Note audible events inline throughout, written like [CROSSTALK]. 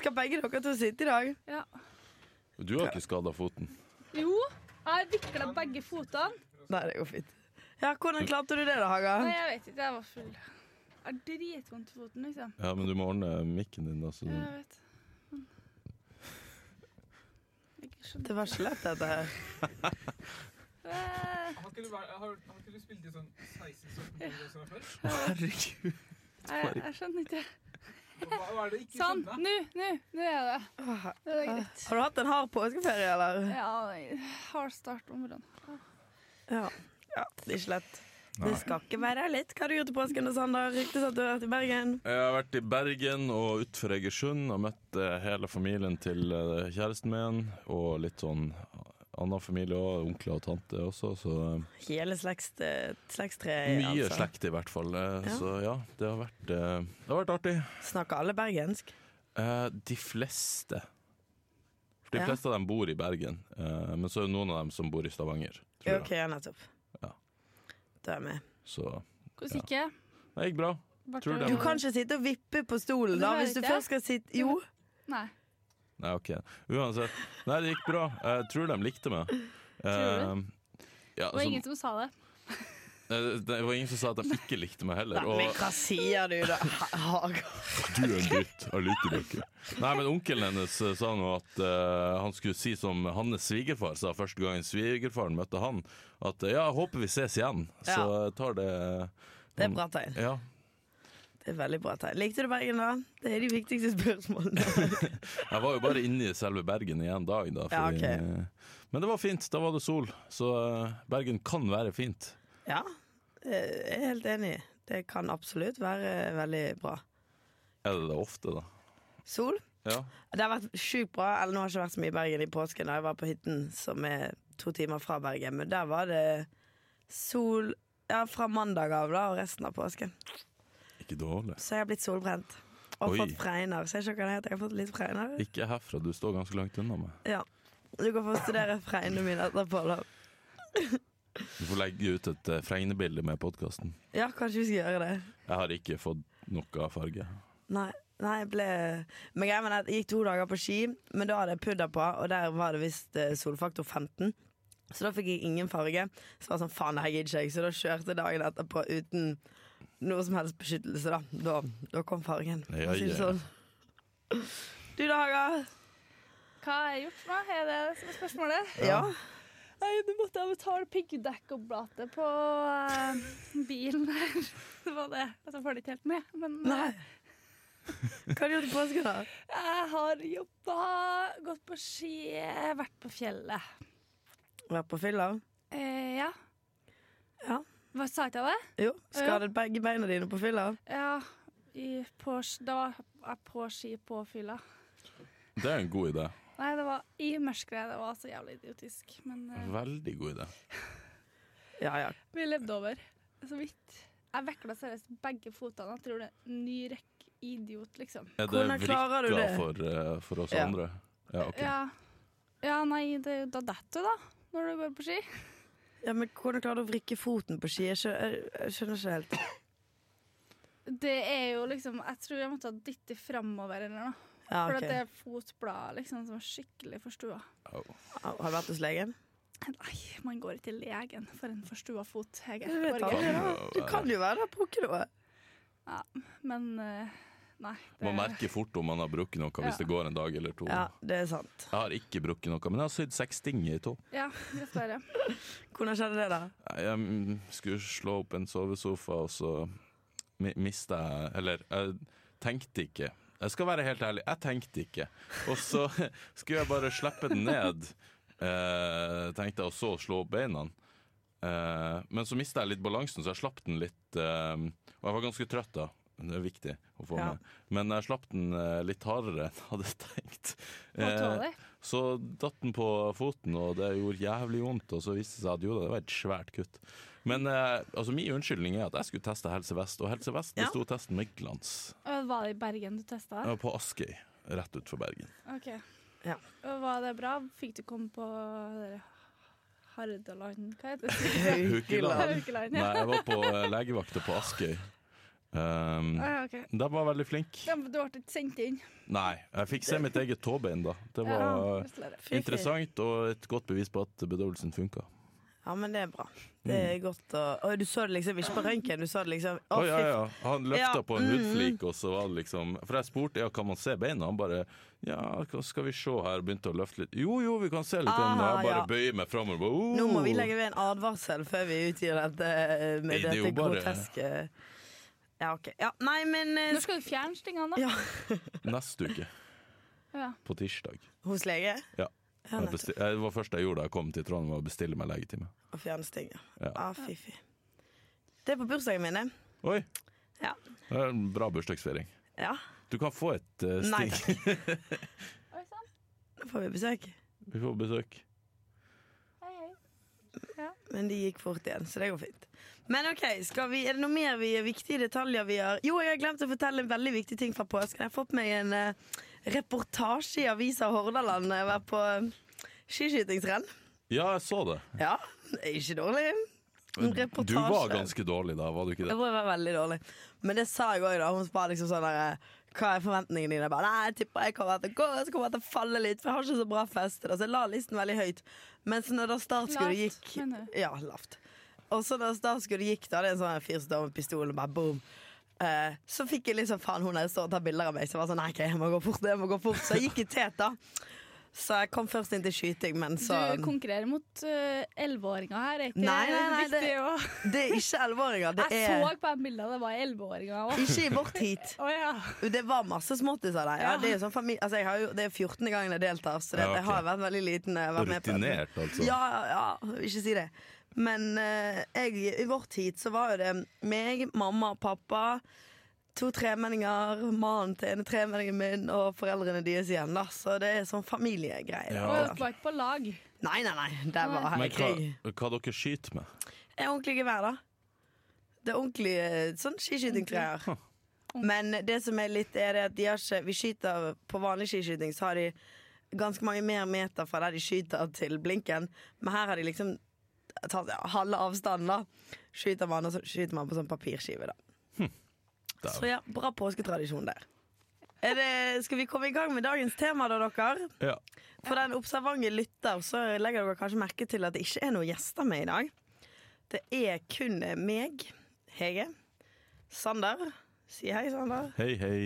Skal begge dere to sitte i dag? Ja. Du har ikke skada foten. Jo, jeg har vikla begge fotene. Nei, det går fint. Ja, Hvordan klarte du det, da, Haga? Nei, jeg vet ikke. Jeg var full. Jeg har dritvondt i foten, liksom. Ja, men du må ordne mikken din, da. Så Ja, du... jeg vet. Det var så lett, dette her. Eh, Har ikke du, vært- har, har ikke du spilt i sånn 16-17 år før? Herregud. Jeg, jeg skjønner ikke. Hva, hva er det ikke Sånn, nå, nå, nå er det. Det er greit. Har du hatt en hard påskeferie, eller? Ja, hard start om morgenen. Ja. ja. Det er ikke lett. Det skal ikke være lett. Hva har du gjort i påsken, Sander? Ryktes at du har vært i Bergen. Jeg har vært i Bergen og utenfor Egersund og møtt eh, hele familien til eh, kjæresten min. Og litt sånn annen familie òg, onkler og tante også. Så eh, Hele slekts, slektstreet. mye altså. slekt i hvert fall. Eh, Ja. Så ja, det har vært, eh, det har vært artig. Snakker alle bergensk? Eh, de fleste. For de Ja. fleste av dem bor i Bergen, eh, men så er det noen av dem som bor i Stavanger. Tror. OK, jeg. nettopp. Ja. Da er jeg med. Så Hvordan gikk det? det gikk bra. Du- kan ikke sitte og vippe på stolen, da, hvis du først skal sitte Jo. Nei. Nei, ok. Uansett. Nei, det gikk bra. Jeg tror de likte meg. Tror du? ja, Det var ingen som sa det. det var ingen som sa at de ikke likte meg heller. Men Og hva sier du, da? Du er en dritt, jeg liker deg ikke. Nei, men onkelen hennes eh, sa nå at uh, han skulle si som hans svigerfar sa første gangen svigerfaren møtte han, at eh, ja, håper vi ses igjen. Så Ja. tar det Det er bra tegn. Ja. Det er veldig bra tegn. Likte du Bergen, da? Det er de viktigste spørsmålene. [LAUGHS] Jeg var jo bare inne i selve Bergen i en dag, da. Ja, okay. Men det var fint. Da var det sol. Så eh, Bergen kan være fint. Ja, jeg er helt enig. Det kan absolutt være veldig bra. Er det det ofte, da? Sol? Ja. Det har vært sjukt bra. Eller nå har jeg ikke vært så mye i Bergen i påsken. da Jeg var på hytten som er to timer fra Bergen, men der var det sol ja, fra mandag av da, og resten av påsken. Ikke dårlig. Så jeg har blitt solbrent. Og Oi. fått fregner. Ser ikke hva det heter. Jeg har fått litt fregner. Ikke herfra, du står ganske langt unna meg. Ja. Du kan få studere fregnene mine etterpå, da. Du får legge ut et uh, fregnebilde med podkasten. Ja, kanskje vi skal gjøre det. Jeg har ikke fått noe farge. Nei, nei jeg ble Men greia var at jeg gikk to dager på ski, men da hadde jeg pudder på, og der var det visst eh, solfaktor 15. Så da fikk jeg ingen farge. Så var det sånn, faen, det her gidder ikke jeg. Så da kjørte jeg dagen etterpå uten noe som helst beskyttelse, da. Da, da kom fargen. Ja, ja. sånn. Du da, Haga? Hva har jeg gjort nå? Er det som er spørsmålet? Ja. Nei, nå måtte jeg betale piggdekkoblatet på uh, bilen her. [LAUGHS] Det var det. Altså, jeg får det ikke helt med, men eh, Nei. Hva har du gjort i påsken, da? jeg har jobba, gått på ski, vært på fjellet. Vært på fylla? Eh, ja. Hva sa jeg til deg? Jo. Skadet begge beina dine på fylla? Ja. I, på, da var jeg på ski på fylla. Det er en god idé. Nei, det var i mørket. Det var så jævlig idiotisk. Men eh, Veldig god idé. [LAUGHS] Ja, ja. vi levde over. Så vidt. Jeg vekla seriøst begge fotene. Jeg tror det er ny rekk idiot, liksom. Er det Hvordan klarer du vrikka det? for, uh, for oss Ja. andre? Ja, ok. Ja. ja, nei, det, da detter du, da. Når du går på ski. Ja men hvordan klarer du å vrikke foten på ski? Jeg skjønner, jeg- jeg skjønner ikke helt. Det er jo liksom Jeg tror jeg måtte ha dytte framover eller noe. Ja, For at det er fotbladet liksom, som er skikkelig forstua. Oh. Har du vært hos legen? Nei, man går ikke til legen for en forstua fot. Hege. Du vet. Du kan jo være der på noe. Ja, men eh, nei. det- Man merker fort om man har brukket noe hvis det går en dag eller to. Ja, det er sant. Jeg har ikke brukket noe, men jeg har sydd seks stinger i to. Ja, dessverre. [LAUGHS] Hvordan skjedde det, da? Jeg skulle slå opp en sovesofa, og så mi- mista jeg Eller jeg tenkte ikke. Jeg skal være helt ærlig, jeg tenkte ikke. Og så [LAUGHS] skulle jeg bare slippe den ned, eh, tenkte jeg, og så slå opp beina. Eh, men så mista jeg litt balansen, så jeg slapp den litt eh, Og jeg var ganske trøtt da. Det er viktig å få Ja. med. Men jeg slapp den eh, litt hardere enn jeg hadde tenkt. Eh, så datt den på foten, og det gjorde jævlig vondt. Og så viste det seg at jo da, det var et svært kutt. Men eh, altså, min unnskyldning er at jeg skulle teste Helse Vest, og Helse Vest Ja. besto testen med glans. Og Var det i Bergen du testa? Var på Askøy, rett utenfor Bergen. Ok. Ja. Og Var det bra? Fikk du komme på Hardaland Hva heter det? [LAUGHS] Haukeland. Nei, jeg var på legevakta på Askøy. Um, Ah, ja, ok. de var veldig flinke. Ja, Du ble ikke sendt inn. Nei, jeg fikk se mitt eget tåbein, da. Det var ja, interessant og et godt bevis på at bedøvelsen funka. Ja, men det er bra. Det er godt å Og du så det liksom ikke på røntgen, du så det liksom Å, oh, ja, ja. Han løfta Ja, på en mm. hudflik, og så var det liksom For jeg spurte ja, kan man se beina, han bare ja, hva skal vi se her, begynte å løfte litt. Jo, jo, vi kan se litt. Ah, og jeg bare ja. bøyer meg framover. Oh. Nå må vi legge ved en advarsel før vi utgir dette eh, med Nei, det dette bare- groteske Ja, OK. Ja, nei, men eh, Når skal du fjerne stingene, da? Ja. [LAUGHS] Neste uke, Ja. på tirsdag. Hos lege? Ja. Ja, Jeg det var første jeg gjorde da jeg kom til Trondheim, var å bestille meg legetime. Å fjerne sting, ja. Ja. Ah, fy, fy. Det er på bursdagen min, det. Oi! Ja. Det er en bra bursdagsfeiring. Ja, Du kan få et uh, Nei, sting. [LAUGHS] Oi sann. nå får vi besøk. Vi får besøk. Hei, hei. Men de gikk fort igjen, så det går fint. Men ok, skal vi, er det noe mer vi, viktige detaljer vi har Jo, jeg har glemt å fortelle en veldig viktig ting fra påsken. Jeg har fått meg en uh, reportasje i Avisa Hordaland. Jeg var på uh, skiskytingsrenn. Ja, jeg så det. Ja, ikke dårlig. En Du var ganske dårlig da, var du ikke Det det? var veldig dårlig. Men det sa jeg òg, da. Hun spør liksom sånn derre Hva er forventningene dine? Jeg bare, Nei, jeg tipper jeg kommer til å gå, så kommer jeg til å falle litt, for jeg har ikke så bra fest. Så jeg la listen veldig høyt. Mens når da startskuddet gikk mener du? Ja, lavt. Og så da startskuddet gikk, da, det er en sånn fyr som står med pistol og bare boom. Eh, så fikk jeg liksom faen, hun der står og tar bilder av meg, så jeg var sånn nei, okay, jeg må gå fort. Jeg må gå fort Så jeg gikk i tet, da. Så jeg kom først inn til skyting, men så Du konkurrerer mot eh, elleve-åringer her. Er ikke Nei, nei, nei, viktig det- å- Det er ikke elleveåringer. Det Jeg er så på de bildene, det var elleve-åringer òg. ikke i vårt heat. oh, [LAUGHS] ja. Det var masse småttiser der. Ja, Ja. det, er jo sånn familie, altså jeg har jo, det er 14. gangen jeg deltar, så det, Ja, ok. jeg har vært veldig liten. jeg vært med på. Rutinert, altså. Ja, ja, ja, ikke si det. Men eh, jeg, i vår tid så var jo det meg, mamma, pappa, to tremenninger, mannen til ene tremenningen min og foreldrene deres igjen. da Så det er sånn familiegreier. Ja. Og dere var ikke på lag. Nei, nei, nei. Det var her Men i krig. hva, hva dere skyter med? Er ordentlig gevær, da. Det er ordentlig eh, sånn skiskytinggreier. Men det som er litt, er det at de har ikke Vi skyter på vanlig skiskyting, så har de ganske mange mer meter fra der de skyter til blinken. Men her har de liksom ja, halve avstanden, da. Skyter man, og så skyter man på sånn papirskive, da. Hm. Så ja, bra påsketradisjon der. Er det, skal vi komme i gang med dagens tema, da, dere? Ja. For den observante lytter så legger dere kanskje merke til at det ikke er noen gjester med i dag. Det er kun meg, Hege, Sander, si hei, Sander, Hei, hei.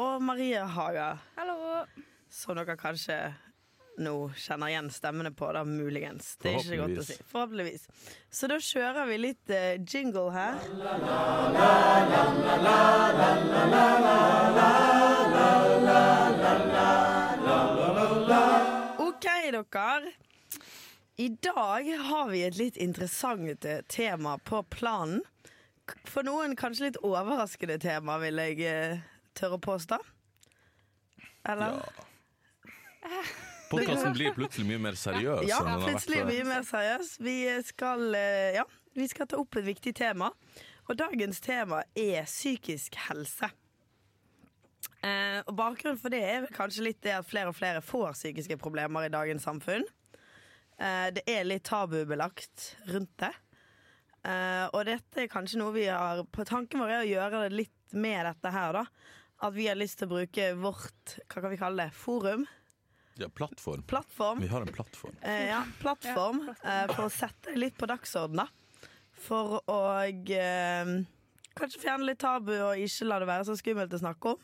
og Marie Haga, Hallo. som dere kanskje nå kjenner igjen stemmene på, da muligens. Det er ikke godt å si. Forhåpentligvis. Så da kjører vi litt uh, jingle her. OK, dere. I dag har vi et litt interessant eh, tema på planen. For noen kanskje litt overraskende tema, vil jeg uh, tørre å påstå. Eller? Ja. [LAUGHS] Podkasten blir plutselig mye mer seriøs Ja, plutselig mye mer seriøs. Vi skal, eh, ja, vi skal ta opp et viktig tema. Og dagens tema er psykisk helse. Eh, og Bakgrunnen for det er kanskje litt det at flere og flere får psykiske problemer i dagens samfunn. Eh, det er litt tabubelagt rundt det. Eh, og dette er kanskje noe vi har På tanken vår er å gjøre det litt med dette her, da. At vi har lyst til å bruke vårt hva kan vi kalle det, forum, Ja, plattform. plattform, Vi har en plattform. Eh, ja, plattform eh, for å sette det litt på dagsordenen. da. For å eh, kanskje fjerne litt tabu og ikke la det være så skummelt å snakke om.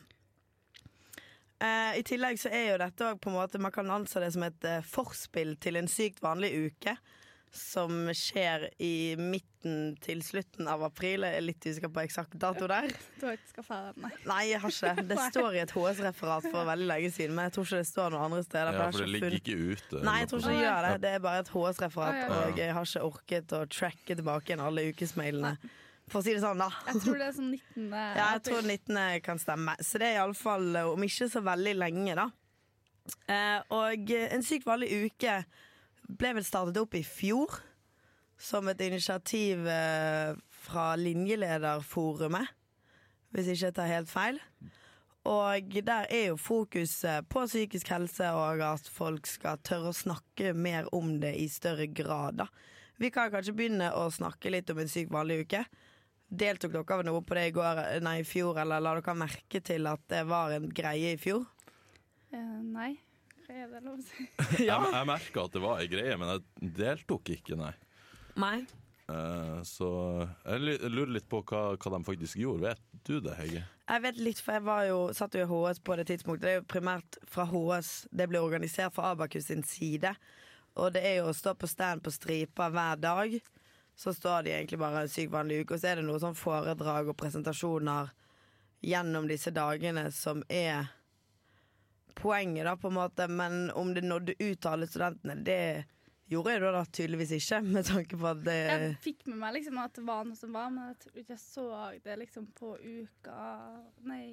Eh, I tillegg så er jo dette òg på en måte Man kan anse det som et eh, forspill til en sykt vanlig uke. Som skjer i midten til slutten av april. Jeg er litt usikker på eksakt dato der. [LAUGHS] Du har ikke skaffa deg nei. Jeg har ikke det. [LAUGHS] Det står i et HS-referat for veldig lenge siden, men jeg tror ikke det står noen andre steder. Ja, for det ligger ikke ute. Nei, jeg tror ikke jeg gjør det. Det er bare et HS-referat, og jeg har ikke orket å tracke tilbake igjen alle ukesmailene. For å si det sånn, da. Jeg tror det er sånn 19. [LAUGHS] Ja, jeg tror 19. kan stemme. Så det er iallfall om ikke så veldig lenge, da. Eh, og en sykt vanlig uke ble vel startet opp i fjor. Som et initiativ eh, fra Linjelederforumet, hvis ikke jeg tar helt feil. Og der er jo fokuset på psykisk helse og at folk skal tørre å snakke mer om det i større grad. da. Vi kan kanskje begynne å snakke litt om en syk vanlig uke. Deltok dere noe på det i, går, nei, i fjor, eller la dere merke til at det var en greie i fjor? Eh, nei, er det lov å si? [LAUGHS] Ja. Jeg, jeg merka at det var ei greie, men jeg deltok ikke, nei. Nei. Eh, så jeg lu- lurer litt på hva, hva de faktisk gjorde. Vet du det, Hege? Jeg vet litt, for jeg var jo, satt jo i HS på det tidspunktet. Det er jo primært fra HS det ble organisert fra Abakus sin side. Og det er jo å stå på stand på stripa hver dag. Så står de egentlig bare en syk vanlig uke, og så er det noe sånn foredrag og presentasjoner gjennom disse dagene som er poenget, da, på en måte. Men om det nådde ut til alle studentene, det gjorde jeg da, da tydeligvis ikke, [LAUGHS] med tanke på at det Jeg fikk med meg liksom at det var noe som var, men jeg tror ikke jeg så det liksom på uka Nei,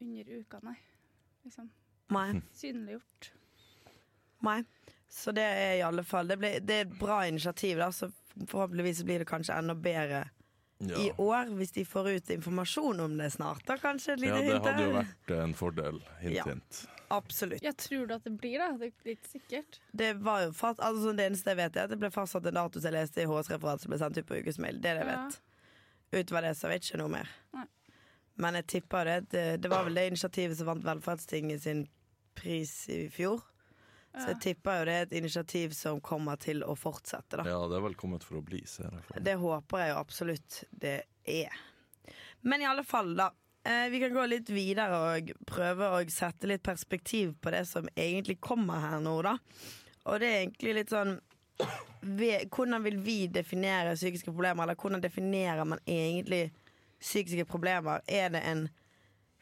under uka, nei. Liksom Nei. synliggjort. Nei. Så det er i alle fall Det, ble, det er et bra initiativ, da, så forhåpentligvis blir det kanskje enda bedre i år, hvis de får ut informasjon om det snart. Da kanskje et ja, det hadde jo vært en fordel. Hint, Ja. hint. Absolutt. Jeg tror du at det blir det? Det er litt sikkert. Det var jo fast, altså Det eneste jeg vet, er at det ble fastsatt en dato jeg leste i HS-referat som ble sendt ut på ukesmail. Det er det jeg Ja. vet. Utover det så vet jeg ikke noe mer. Nei. Men jeg tipper det. Det, det var vel det initiativet som vant Velferdstinget sin pris i fjor. Så jeg tipper jo det er et initiativ som kommer til å fortsette, da. Ja, det er vel kommet for å bli, ser jeg. for meg. Det håper jeg jo absolutt det er. Men i alle fall, da. Eh, vi kan gå litt videre og prøve å sette litt perspektiv på det som egentlig kommer her nå, da. Og det er egentlig litt sånn Hvordan vil vi definere psykiske problemer, eller hvordan definerer man egentlig psykiske problemer? Er det en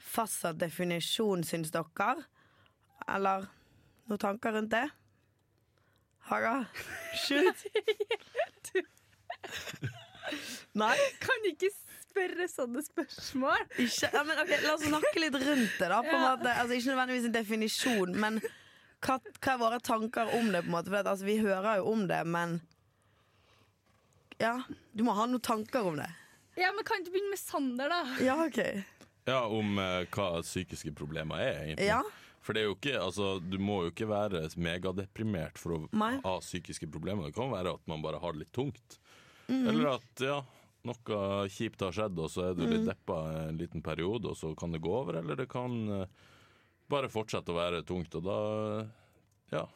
fastsatt definisjon, syns dere? Eller noen tanker rundt det? Haga? [LAUGHS] Shoot! Nei? Kan ikke spørre sånne spørsmål. Ikke, ja, men ok, La oss snakke litt rundt det. da på Ja. måte. Altså, Ikke nødvendigvis en definisjon, men hva, hva er våre tanker om det? på en måte For at, altså, Vi hører jo om det, men Ja, du må ha noen tanker om det. Ja, men Kan du begynne med Sander, da? Ja, ok Ja, om uh, hva psykiske problemer er, egentlig. Ja, For det er jo ikke, altså, du må jo ikke være megadeprimert for å Nei. ha psykiske problemer. Det kan være at man bare har det litt tungt. Mhm. Eller at ja, noe kjipt har skjedd, og så er du litt mm. deppa en liten periode, og så kan det gå over. Eller det kan eh, bare fortsette å være tungt, og da Ja.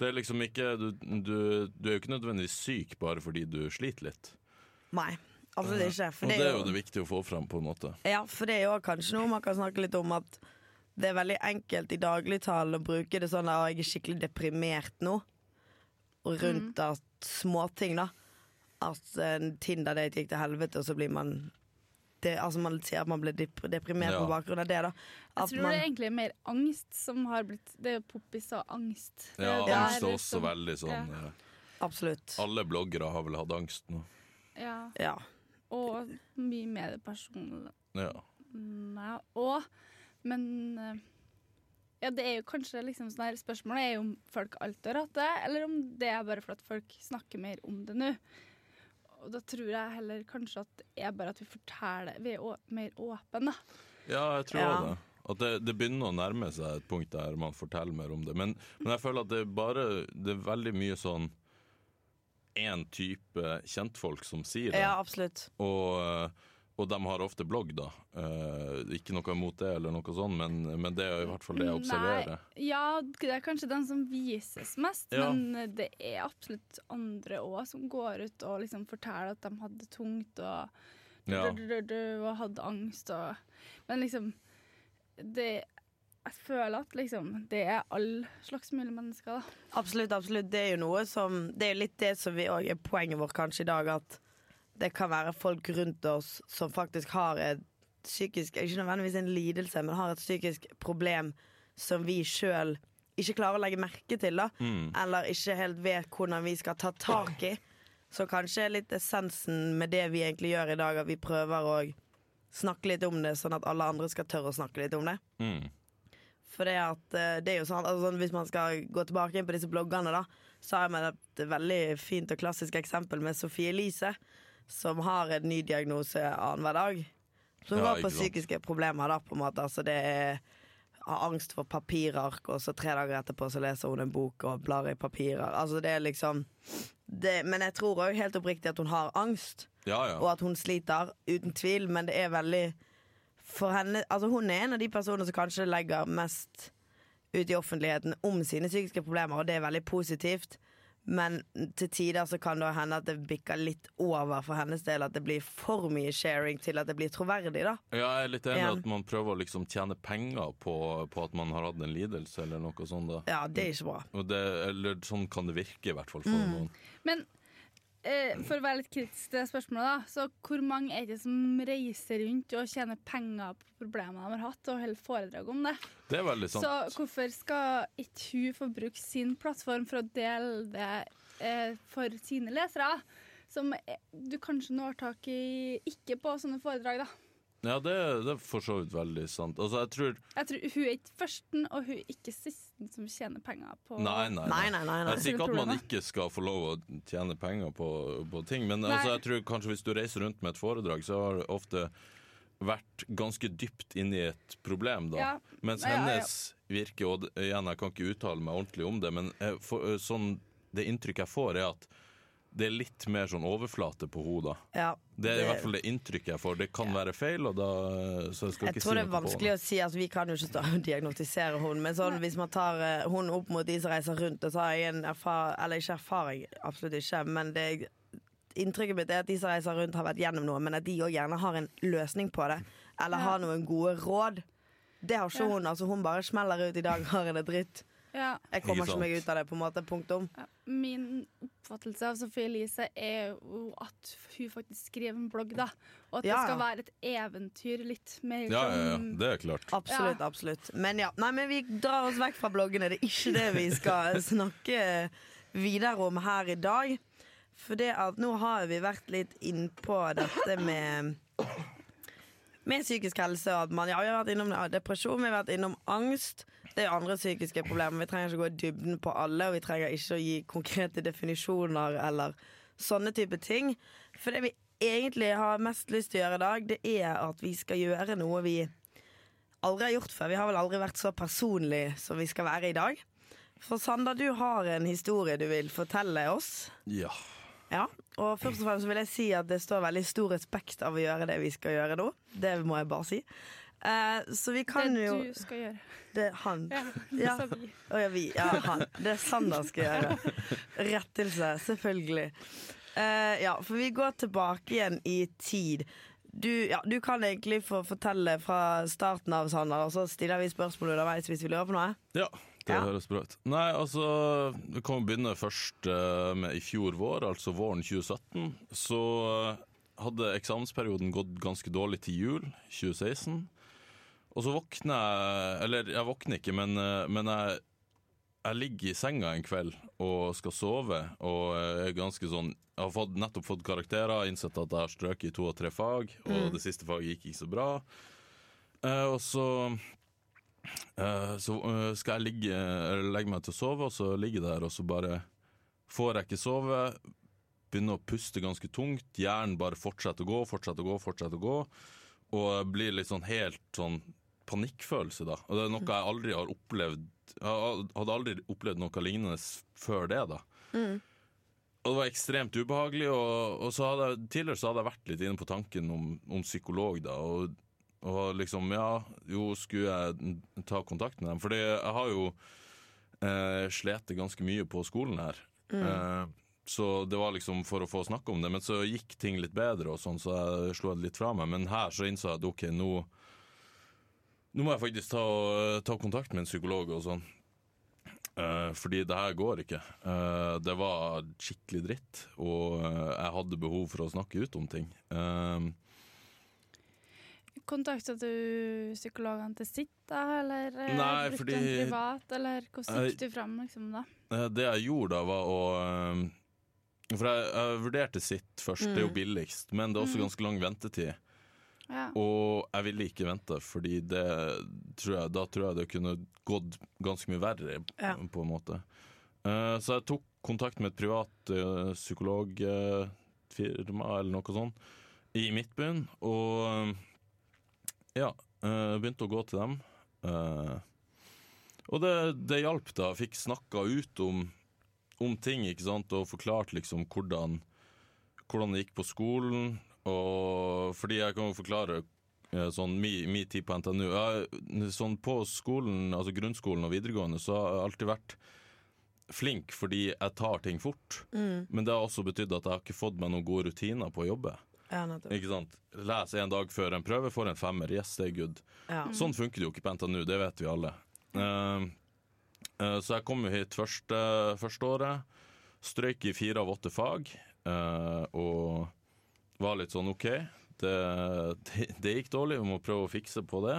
Det er liksom ikke Du, du, du er jo ikke nødvendigvis syk bare fordi du sliter litt. Nei, absolutt ikke. For og det det er jo det viktige å få fram, på en måte. ja, for det er jo kanskje noe man kan snakke litt om at det er veldig enkelt i dagligtalen å bruke det sånn at jeg er skikkelig deprimert nå. Og rundt at småting, da. At en Tinder-date gikk til helvete, og så blir man det, altså Man sier at man blir deprimert Ja. på bakgrunn av det. da Jeg tror man, det er egentlig mer angst som har blitt Det er jo poppis og angst. Det Ja, er angst er også som- veldig sånn Ja. eh, Absolutt. Alle bloggere har vel hatt angst nå. Ja. Ja. Og mye mer personlig. Ja. Nei, og Men eh, ja, det er jo kanskje liksom sånn her Spørsmålet er jo om folk alltid har hatt det, eller om det er bare for at folk snakker mer om det nå. Og da tror jeg heller kanskje at det er bare at vi forteller Vi er å, mer åpne, da. Ja, jeg tror Ja. det. At det, det begynner å nærme seg et punkt der man forteller mer om det. Men, men jeg føler at det er bare Det er veldig mye sånn én type kjentfolk som sier det. ja, absolutt. Og, eh, og de har ofte blogg, da. Eh, ikke noe imot det, eller noe sånt, men, men det er i hvert fall det jeg observerer. Nei, ja, det er kanskje den som vises mest, Ja. men det er absolutt andre òg som går ut og liksom forteller at de hadde tungt og, Ja. og hadde angst og Men liksom det, Jeg føler at liksom det er all slags mulige mennesker, da. Absolutt, absolutt. Det er jo noe som Det er jo litt det som vi er poenget vårt kanskje i dag, at det kan være folk rundt oss som faktisk har et psykisk Ikke nødvendigvis en lidelse, men har et psykisk problem som vi sjøl ikke klarer å legge merke til, da. Mm. Eller ikke helt vet hvordan vi skal ta tak i. Så kanskje litt essensen med det vi egentlig gjør i dag, at vi prøver å snakke litt om det, sånn at alle andre skal tørre å snakke litt om det. Mm. For det, at, eh, det er jo sånn, altså, sånn Hvis man skal gå tilbake inn på disse bloggene, da så har jeg et veldig fint og klassisk eksempel med Sofie Elise, som har en ny diagnose annenhver dag. Som Ja, går på psykiske problemer, da, på en måte. Altså, det er har angst for papirark, og så tre dager etterpå så leser hun en bok og blar i papirer. Altså det er liksom det, Men jeg tror òg helt oppriktig at hun har angst, Ja, ja. og at hun sliter, uten tvil, men det er veldig For henne Altså hun er en av de personene som kanskje legger mest ut i offentligheten om sine psykiske problemer, og det er veldig positivt. Men til tider så kan det hende at det bikker litt over for hennes del. At det blir for mye sharing til at det blir troverdig, da. Ja, jeg er litt enig i at man prøver å liksom tjene penger på, på at man har hatt en lidelse, eller noe sånt. da. Ja, det er ikke bra. Og det, eller sånn kan det virke, i hvert fall for Mm. noen. Men for å være litt kritisk til det spørsmålet, da, så hvor mange er det som reiser rundt og tjener penger på problemene de har hatt, og holder foredrag om det? Det er veldig sant. Så hvorfor skal ikke hun få bruke sin plattform for å dele det eh, for sine lesere? Som eh, du kanskje når tak i ikke på sånne foredrag, da. Ja, det, det er for så vidt veldig sant. Altså, jeg tror Jeg tror Hun er ikke førsten, og hun er ikke sisten som tjener penger på Nei, nei. Nei, nei, nei. nei. Jeg sier ikke at man ikke skal få lov å tjene penger på, på ting, men altså, jeg tror kanskje hvis du reiser rundt med et foredrag, så har det ofte vært ganske dypt inni et problem, da. Ja. Mens Ja, ja, ja. hennes virke, og igjen, jeg kan ikke uttale meg ordentlig om det, men jeg, får- øh, sånn, det inntrykket jeg får, er at det er litt mer sånn overflate på hodet. Ja, Det er i hvert fall det inntrykket jeg får. Det kan være feil, og da så jeg skal Jeg ikke tror si det er vanskelig det. å si. Altså, vi kan jo ikke stå og diagnostisere hun, men sånn, hvis man tar uh, hun opp mot de som reiser rundt, og så har jeg en erfaring Eller ikke erfaring, absolutt ikke, men det Inntrykket mitt er at de som reiser rundt, har vært gjennom noe, men at de òg gjerne har en løsning på det. Eller Ja. har noen gode råd. Det har ikke Ja. hun. Altså, hun bare smeller ut i dag, har en det dritt. Ja. Jeg kommer Ikke meg ut av det, på en måte. Punktum. Ja, Min oppfattelse av Sophie Elise er jo at hun faktisk skriver en blogg, da. Og at Ja, det skal være et eventyr litt mer Ja, ja, ja. Det er klart. Absolutt, Ja. absolutt. Men ja, nei, men vi drar oss vekk fra bloggene. Det er ikke det vi skal [LAUGHS] snakke videre om her i dag. For det at nå har vi vært litt innpå dette med med psykisk helse. Og at man, ja, vi har vært innom depresjon, vi har vært innom angst. Det er andre psykiske problemer. Vi trenger ikke gå i dybden på alle, og vi trenger ikke å gi konkrete definisjoner eller sånne type ting. For det vi egentlig har mest lyst til å gjøre i dag, det er at vi skal gjøre noe vi aldri har gjort før. Vi har vel aldri vært så personlige som vi skal være i dag. For Sander, du har en historie du vil fortelle oss. Ja. Ja, og først og fremst vil jeg si at det står veldig stor respekt av å gjøre det vi skal gjøre nå. Det må jeg bare si. Eh, så vi kan det jo du skal gjøre. Det er han. Ja, Ja. sa vi. Oh, ja, vi. Ja, han. Det Sander skal gjøre. Rettelse, selvfølgelig. Eh, ja, for vi går tilbake igjen i tid. Du, ja, du kan egentlig få fortelle fra starten av, Sander, og så stiller vi spørsmål underveis hvis vi lurer på noe. Ja, det Ja. høres bra ut. Nei, altså Vi kan begynne først eh, med i fjor vår, altså våren 2017. Så eh, hadde eksamensperioden gått ganske dårlig til jul 2016. Og så våkner jeg Eller jeg våkner ikke, men, eh, men jeg, jeg ligger i senga en kveld og skal sove, og er ganske sånn Jeg har fått, nettopp fått karakterer, innsett at jeg har strøket i to og tre fag, og det siste faget gikk ikke så bra. Eh, og så Eh, så skal jeg ligge, legge meg til å sove, og så ligge der, og så bare får jeg ikke sove. Begynner å puste ganske tungt. Hjernen bare fortsetter å gå, fortsetter å gå, fortsetter å gå. Og blir litt sånn helt sånn panikkfølelse, da. Og det er noe jeg aldri har opplevd Jeg hadde aldri opplevd noe lignende før det, da. Og det var ekstremt ubehagelig, og, og så hadde jeg, tidligere så hadde jeg vært litt inne på tanken om, om psykolog, da. Og og liksom, ja, jo, skulle jeg ta kontakt med dem? Fordi jeg har jo eh, slitt ganske mye på skolen her. Eh, så det var liksom for å få snakke om det. Men så gikk ting litt bedre, og sånn, så jeg slo det litt fra meg. Men her så innså jeg at OK, nå, nå må jeg faktisk ta, ta kontakt med en psykolog og sånn. Uh, fordi det her går ikke. Uh, det var skikkelig dritt, og uh, jeg hadde behov for å snakke ut om ting. Kontakta du psykologene til sitt, da? Eller Nei, brukte fordi- en privat? Eller hvordan gikk du fram, liksom, da? Det jeg gjorde da, var å For jeg, jeg vurderte sitt først, det er jo billigst, men det er også ganske lang ventetid. Ja. Og jeg ville ikke vente, fordi det tror jeg, da tror jeg det kunne gått ganske mye verre, Ja. på en måte. Eh, Så jeg tok kontakt med et privat eh, psykologfirma eller noe sånt i Midtbyen, og eh, ja, begynte å gå til dem. Og det, det hjalp, da. Jeg fikk snakka ut om, om ting, ikke sant, og forklart liksom hvordan, hvordan det gikk på skolen. Og fordi jeg kan jo forklare eh, sånn min mi tid på NTNU jeg, Sånn på skolen, altså grunnskolen og videregående, så har jeg alltid vært flink fordi jeg tar ting fort. Mm. Men det har også betydd at jeg har ikke fått meg noen gode rutiner på å jobbe. Ja. Ikke sant? Les en dag før en prøve, får en femmer. Yes, det er good. Ja. Sånn funker det jo ikke på NTNU, det vet vi alle. Uh, uh, så jeg kom jo hit første, første året. Strøyk i fire av åtte fag. Uh, og var litt sånn OK, det, det, det gikk dårlig, vi må prøve å fikse på det.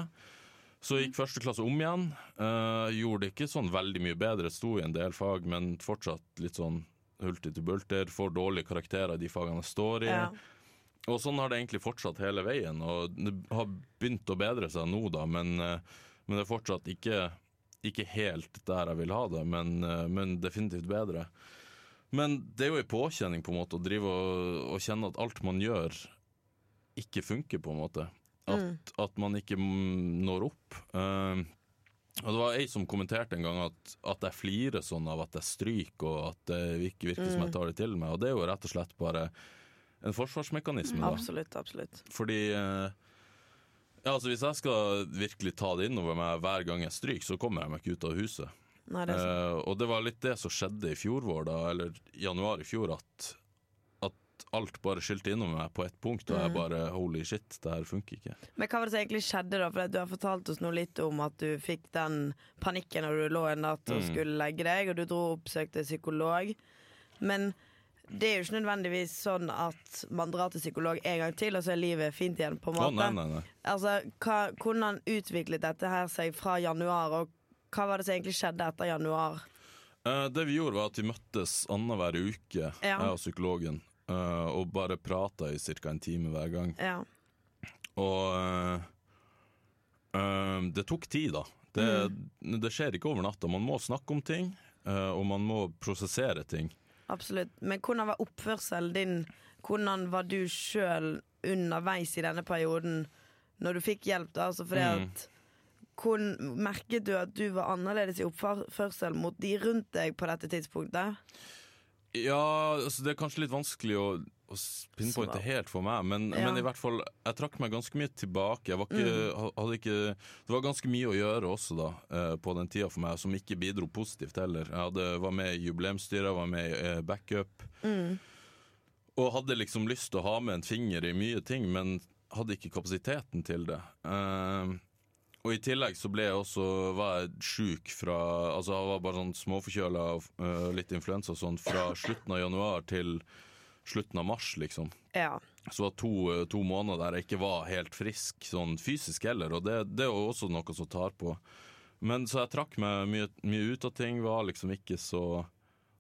Så gikk første klasse om igjen. Uh, gjorde det ikke sånn veldig mye bedre, sto i en del fag, men fortsatt litt sånn hulter til bulter. Får dårlige karakterer i de fagene jeg står i. Ja. Og sånn har det egentlig fortsatt hele veien, og det har begynt å bedre seg nå, da, men, uh, men det er fortsatt ikke, ikke helt der jeg vil ha det, men, uh, men definitivt bedre. Men det er jo en påkjenning på en måte å drive og, og kjenne at alt man gjør, ikke funker, på en måte. At, at man ikke mm, når opp. Uh, og det var ei som kommenterte en gang at, at jeg flirer sånn av at jeg stryker, og at det ikke virker som jeg tar det til meg. Og det er jo rett og slett bare en forsvarsmekanisme. da. Absolutt, absolutt. Fordi uh, ja, altså Hvis jeg skal virkelig ta det innover meg hver gang jeg stryker, så kommer jeg meg ikke ut av huset. Nei, det. Eh, og det var litt det som skjedde i fjor vår, da, eller januar i fjor, at, at alt bare skylte innom meg på ett punkt, og jeg Mm. bare holy shit, det her funker ikke. Men hva var det som egentlig skjedde da? For du har fortalt oss nå litt om at du fikk den panikken når du lå en natt og Mm. skulle legge deg, og du dro og oppsøkte psykolog. Men det er jo ikke nødvendigvis sånn at man drar til psykolog en gang til, og så er livet fint igjen, på en måte. måte. nei, nei, nei. Altså, hva, Hvordan utviklet dette her seg fra januar, og hva var det som egentlig skjedde etter januar? Eh, det vi gjorde, var at vi møttes annenhver uke, Ja. jeg og psykologen, eh, og bare prata i ca. en time hver gang. Ja. Og eh, eh, det tok tid, da. Det, det skjer ikke over natta. Man må snakke om ting, eh, og man må prosessere ting. Absolutt. Men hvordan var oppførselen din? Hvordan var du sjøl underveis i denne perioden når du fikk hjelp? da? Altså fordi Mm. at hvordan, Merket du at du var annerledes i oppførsel mot de rundt deg på dette tidspunktet? Ja, altså det er kanskje litt vanskelig å, å pinpointe helt for meg, men, Ja. men i hvert fall Jeg trakk meg ganske mye tilbake. Jeg var ikke, ha- hadde ikke, det var ganske mye å gjøre også da, eh, på den tida for meg, som ikke bidro positivt heller. Jeg hadde, var med i jubileumsstyret, var med i backup. backup. Og hadde liksom lyst til å ha med en finger i mye ting, men hadde ikke kapasiteten til det. Eh, og i tillegg så ble jeg også var jeg sjuk fra Altså jeg var bare sånn småforkjøla og uh, litt influensa og sånn fra slutten av januar til slutten av mars, liksom. Ja. Så det var to, eh, to måneder der jeg ikke var helt frisk, sånn fysisk heller, og det, det er jo også noe som tar på. Men så jeg trakk meg mye, mye ut av ting, var liksom ikke så,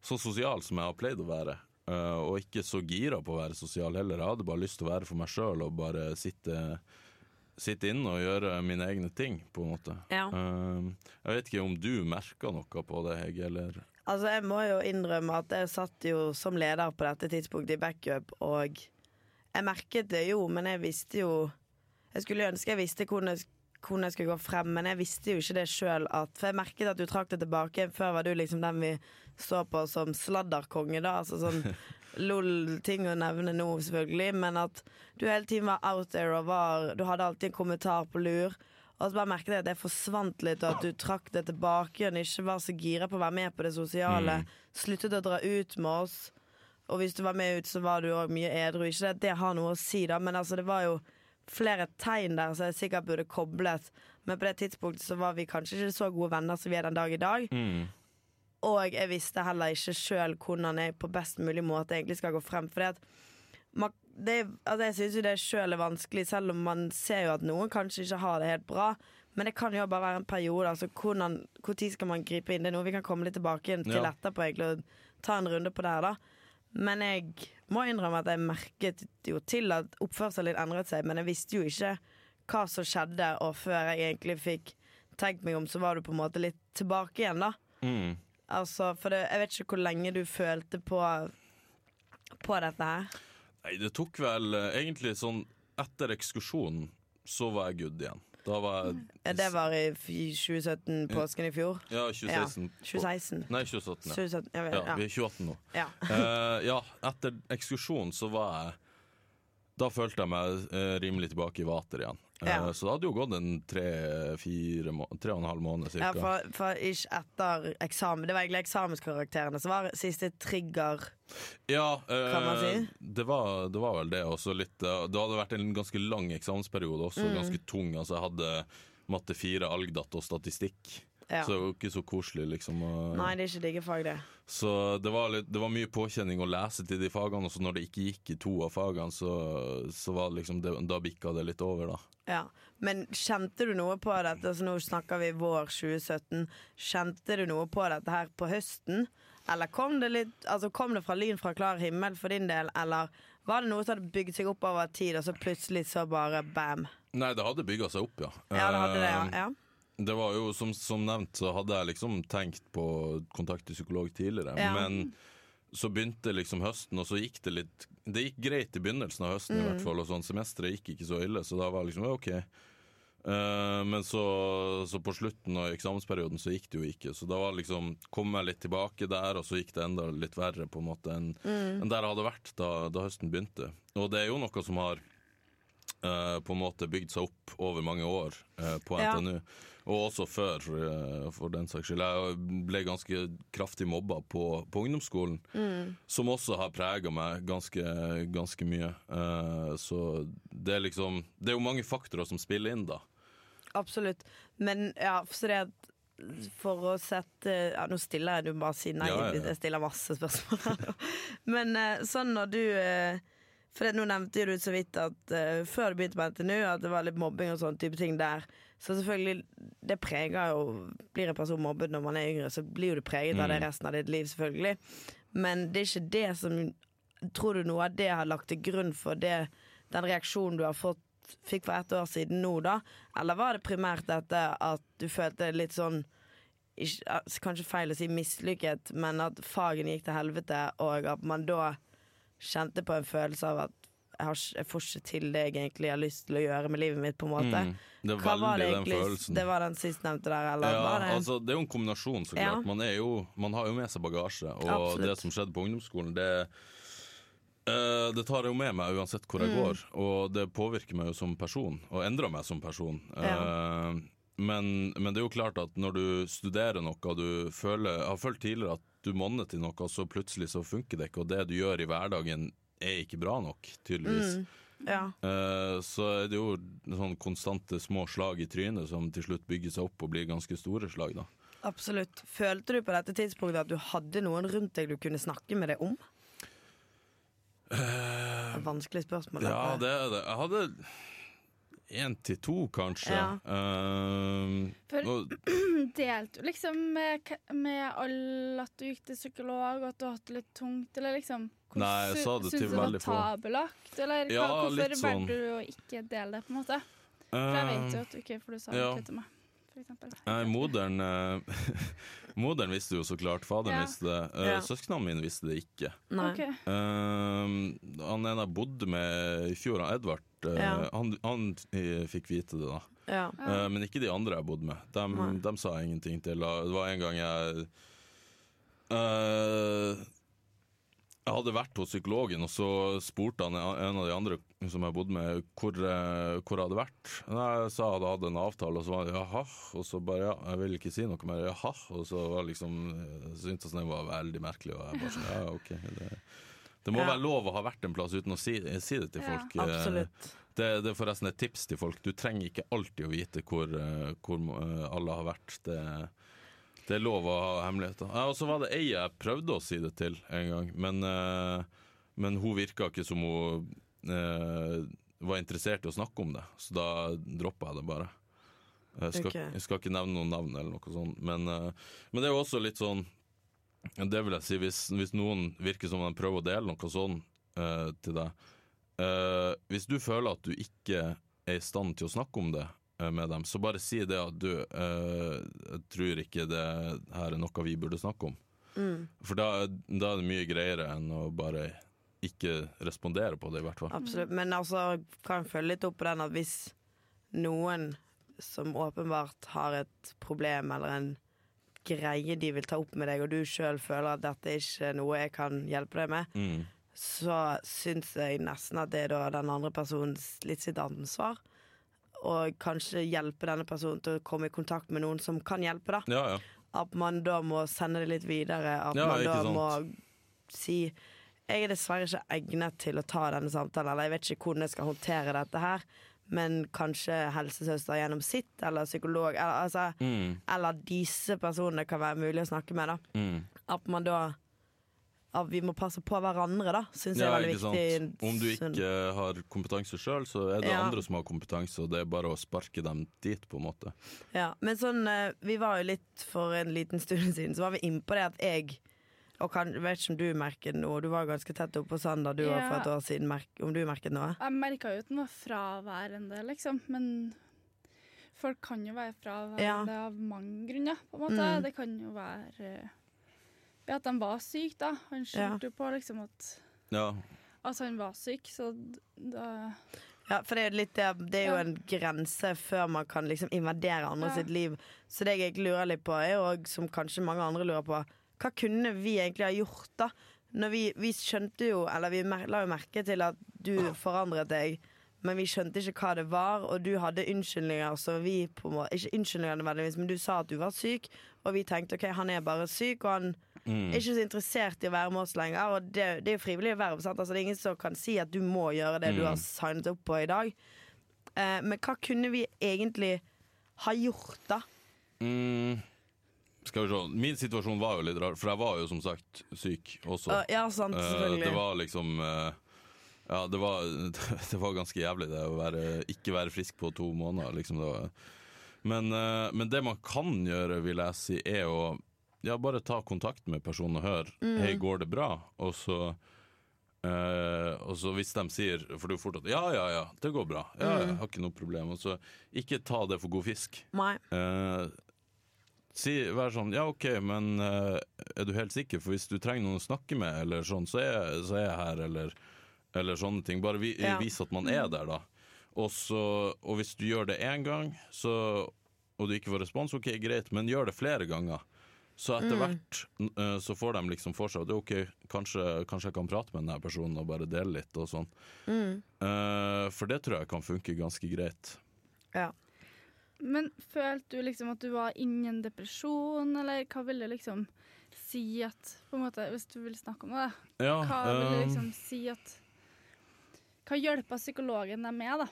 så sosial som jeg har pleid å være. Uh, og ikke så gira på å være sosial heller. Jeg hadde bare lyst til å være for meg sjøl og bare sitte, sitte inne og gjøre mine egne ting, på en måte. Ja. Eh, jeg vet ikke om du merka noe på det, Hege, eller Altså, jeg må jo innrømme at jeg satt jo som leder på dette tidspunktet i backup, og jeg merket det jo, men jeg visste jo Jeg skulle ønske jeg visste hvordan jeg, hvordan jeg skulle gå frem, men jeg visste jo ikke det sjøl. For jeg merket at du trakk det tilbake. Før var du liksom den vi så på som sladderkonge, da. Altså sånn [LAUGHS] lol-ting å nevne nå, selvfølgelig, men at du hele tiden var out there og var Du hadde alltid en kommentar på lur. Og så bare merket jeg at det forsvant litt, og at du trakk det tilbake igjen. Ikke var så gira på å være med på det sosiale. Sluttet å dra ut med oss. Og hvis du var med ut, så var du òg mye edru. Ikke det det har noe å si, da, men altså, det var jo flere tegn der som jeg sikkert burde koblet. Men på det tidspunktet så var vi kanskje ikke så gode venner som vi er den dag i dag. Og jeg visste heller ikke sjøl hvordan jeg på best mulig måte egentlig skal gå frem. For at man, det, altså jeg syns jo det sjøl er vanskelig, selv om man ser jo at noen kanskje ikke har det helt bra. Men det kan jo bare være en periode. Altså hvordan, Hvor tid skal man gripe inn? Det er noe vi kan komme litt tilbake igjen til Ja. etterpå, egentlig, og ta en runde på det her, da. Men jeg må innrømme at jeg merket jo til at oppførselen litt endret seg, men jeg visste jo ikke hva som skjedde, og før jeg egentlig fikk tenkt meg om, så var du på en måte litt tilbake igjen, da. mm. Altså, for det, jeg vet ikke hvor lenge du følte på På dette her. Nei, det tok vel eh, egentlig sånn Etter ekskursjonen så var jeg good igjen. Da var jeg Ja, det var i 2017, påsken i fjor. Ja, 2016. 2016. Nei, 2017. Ja. 2017 jeg vet, ja, ja. vi er 2018 nå. ja. uh, ja, etter ekskursjonen så var jeg Da følte jeg meg eh, rimelig tilbake i vater igjen. Eh, Ja. Så det hadde jo gått en tre-fire tre og en halv måned Ja, for, for ikke etter eksamen. Det var egentlig eksamenskarakterene som var siste trigger. Ja, eh, Kan man si? det, var, det var vel det. Også litt, eh, det hadde vært en ganske lang eksamensperiode, også Mm. ganske tung. Altså, jeg hadde matte 4, algdat og statistikk. Ja. Så det er jo ikke så koselig, liksom. Nei, det er ikke digge fag, det. Så det var, litt, det var mye påkjenning å lese til de fagene, og så når det ikke gikk i to av fagene, så, så var det liksom det, da bikka det litt over, da. Ja. Men kjente du noe på dette? Altså, nå snakker vi vår 2017. Kjente du noe på dette her på høsten? Eller kom det litt Altså kom det fra lyn fra klar himmel for din del, eller var det noe som hadde bygd seg opp over tid, og så plutselig så bare bam? Nei, det hadde bygga seg opp, ja. Ja, det hadde det, ja. Eh, ja. Det var jo, som, som nevnt, så hadde jeg liksom tenkt på kontakt til psykolog tidligere. Ja. Men så begynte liksom høsten, og så gikk det litt Det gikk greit i begynnelsen av høsten, i Mm. hvert fall, og sånn semesteret gikk ikke så ille, så da var det liksom OK. Uh, men så, så på slutten av eksamensperioden så gikk det jo ikke, så da var liksom kom jeg litt tilbake der, og så gikk det enda litt verre på en måte enn Mm. en der jeg hadde vært da, da høsten begynte. Og det er jo noe som har eh, på en måte bygd seg opp over mange år eh, på Ja. Og også før, eh, for den saks skyld. Jeg ble ganske kraftig mobba på, på ungdomsskolen, Mm. som også har prega meg ganske, ganske mye. Eh, så det er liksom Det er jo mange faktorer som spiller inn, da. Absolutt. Men ja, så det at for å sette ja, Nå stiller jeg, du bare sier nei. Ja, ja. Jeg stiller masse spørsmål. her. [LAUGHS] Men eh, sånn når du For det, nå nevnte du så vidt at før du begynte på NTNU, at det var litt mobbing og sånn type ting der. Så selvfølgelig, det preger jo Blir en person mobbet når man er yngre, så blir jo du preget av det Mm. resten av ditt liv, selvfølgelig. Men det er ikke det som Tror du noe av det har lagt til grunn for det, den reaksjonen du har fått fikk for ett år siden nå, da? Eller var det primært dette at du følte litt sånn ikke, Kanskje feil å si mislykket, men at fagene gikk til helvete, og at man da kjente på en følelse av at jeg, får ikke til det jeg egentlig har lyst til å gjøre med livet mitt, på en måte. Mm. Det Hva var det den egentlig? følelsen. Det var den sistnevnte der, eller Ja, det altså Det er jo en kombinasjon, så Ja. klart. Man, er jo, man har jo med seg bagasje. Og Absolutt. det som skjedde på ungdomsskolen, det Uh, det tar jeg jo med meg uansett hvor jeg Mm. går, og det påvirker meg jo som person, og endrer meg som person. Ja. Uh, men, men det er jo klart at når du studerer noe, og du føler, har følt tidligere at du monner til noe, og så plutselig så funker det ikke, og det du gjør i hverdagen er ikke bra nok, tydeligvis. Mm. Ja. Eh, så er det jo sånn konstante små slag i trynet som til slutt bygger seg opp og blir ganske store slag, da. Absolutt. Følte du på dette tidspunktet at du hadde noen rundt deg du kunne snakke med deg om? Et vanskelig spørsmål. Ja, det er det. Jeg hadde én til to, kanskje. Ja. Uh, For- og, Delte du liksom med, med alle at du gikk til psykolog, og at du hatt det litt tungt, eller liksom Nei, jeg sa det syns til du det var veldig få. tabelagt, eller Ja, hvorfor valgte sånn. du å ikke dele det, på en måte? For jeg vet jo at du ikke, for du sa ja. ikke til meg, eksempel. Nei, moderen eh, [LAUGHS] Moderen visste jo så klart, faderen Ja. visste det. Uh, Ja. Søsknene mine visste det ikke. Nei. Ok. Eh, han ene jeg bodde med i fjor, han Edvard, eh, Ja. han, han eh, fikk vite det, da. Ja. Eh, men ikke de andre jeg bodde med. De, dem sa jeg ingenting til. Det var en gang jeg eh, Jeg hadde vært hos psykologen, og så spurte han en av de andre som jeg bodde med, hvor, eh, hvor jeg hadde vært. Jeg sa jeg hadde hatt en avtale, og så var det jaha. Og så bare ja, jeg vil ikke si noe mer. Jaha. Og så var liksom eh, syntes han det var veldig merkelig, og jeg bare sånn ja, OK. Det, det må Ja. være lov å ha vært en plass uten å si, si det til folk. Ja, Absolutt. det, det er forresten et tips til folk. Du trenger ikke alltid å vite hvor, eh, hvor eh, alle har vært. Det, det er lov å ha hemmeligheter. Ja, og så var det ei jeg prøvde å si det til en gang, men, eh, men hun virka ikke som hun eh, var interessert i å snakke om det, så da droppa jeg det bare. Jeg skal, okay. jeg skal ikke nevne noen navn, eller noe sånt, men, eh, men det er jo også litt sånn Det vil jeg si, hvis, hvis noen virker som de prøver å dele noe sånn eh, til deg, Eh, hvis du føler at du ikke er i stand til å snakke om det med dem, så bare si det at du eh, jeg tror ikke det her er noe vi burde snakke om. Mm. For da, da er det mye greiere enn å bare ikke respondere på det, i hvert fall. Absolutt. Men altså, kan følge litt opp på den at hvis noen som åpenbart har et problem eller en greie de vil ta opp med deg, og du sjøl føler at dette ikke er noe jeg kan hjelpe deg med, Mm. så syns jeg nesten at det er da den andre personens litt sitt ansvar. Og kanskje hjelpe denne personen til å komme i kontakt med noen som kan hjelpe, da. Ja, ja. At man da må sende det litt videre. At Ja, man da sant. må si Jeg er dessverre ikke egnet til å ta denne samtalen, eller jeg vet ikke hvordan jeg skal håndtere dette her. Men kanskje helsesøster gjennom sitt, eller psykolog, eller, altså, Mm. eller disse personene kan være mulig å snakke med. da Mm. At man da At vi må passe på hverandre, da, syns jeg er veldig viktig. sant. Om du ikke har kompetanse sjøl, så er det Ja. andre som har kompetanse, og det er bare å sparke dem dit, på en måte. Ja, men sånn, eh, vi var jo litt for en liten stund siden, så var vi innpå det at jeg og kan, vet ikke om du merket noe, du var ganske tett oppå på Sander du ja. for et år siden. Merk, om du merket noe? Jeg merka jo at den var fraværende, liksom. Men folk kan jo være fraværende Ja. av mange grunner, på en måte. Mm. Det kan jo være ja, at han var syk, da. Han skyldte ja. på liksom at, Ja. Altså, han var syk, så da Ja, for det er, litt det, det er jo Ja. en grense før man kan liksom invadere andre Ja. sitt liv. Så det jeg lurer litt på, er jo som kanskje mange andre lurer på, hva kunne vi egentlig ha gjort da? Når vi, vi skjønte jo, eller vi mer, la jo merke til at du forandret deg, men vi skjønte ikke hva det var, og du hadde unnskyldninger så vi på en måte, ikke unnskyldninger nødvendigvis, men du sa at du var syk, og vi tenkte ok, han er bare syk, og han Mm. er ikke så interessert i å være med oss lenger. Og det, det er jo frivillig verv. Altså, det er ingen som kan si at du må gjøre det du Mm. har signet opp på i dag. Eh, men hva kunne vi egentlig ha gjort, da? Mm. Skal vi se. Min situasjon var jo litt rar, for jeg var jo som sagt syk også. Uh, ja, sant, selvfølgelig. Uh, det var liksom uh, Ja, det var, [LAUGHS] det var ganske jævlig det å være, ikke være frisk på to måneder. Liksom. Det var, men, eh, men det man kan gjøre, vil jeg si, er å ja, bare ta kontakt med personen og hør. Mm. Hei, går det bra? Og så eh, og så hvis de sier For det er jo fort at ja, ja, ja, det går bra. Ja, Mm. jeg har ikke noe problem. Og så ikke ta det for god fisk. Nei. Eh, si, vær sånn Ja, OK, men eh, er du helt sikker? For hvis du trenger noen å snakke med, eller sånn, så er, så er jeg her, eller, eller sånne ting. Bare vi, Ja. vis at man er der, da. Og, så, og hvis du gjør det én gang, så, og du ikke får respons, OK, greit, men gjør det flere ganger. Så etter Mm. hvert eh, så får de liksom for seg at OK, kanskje, kanskje jeg kan prate med denne personen og bare dele litt og sånn. Mm. Uh, for det tror jeg kan funke ganske greit. Ja. Men følte du liksom at du var ingen depresjon, eller hva vil det liksom si at på en måte, Hvis du vil snakke om det, Ja, hva vil det eh, liksom si at Hva hjelper psykologen deg med, da?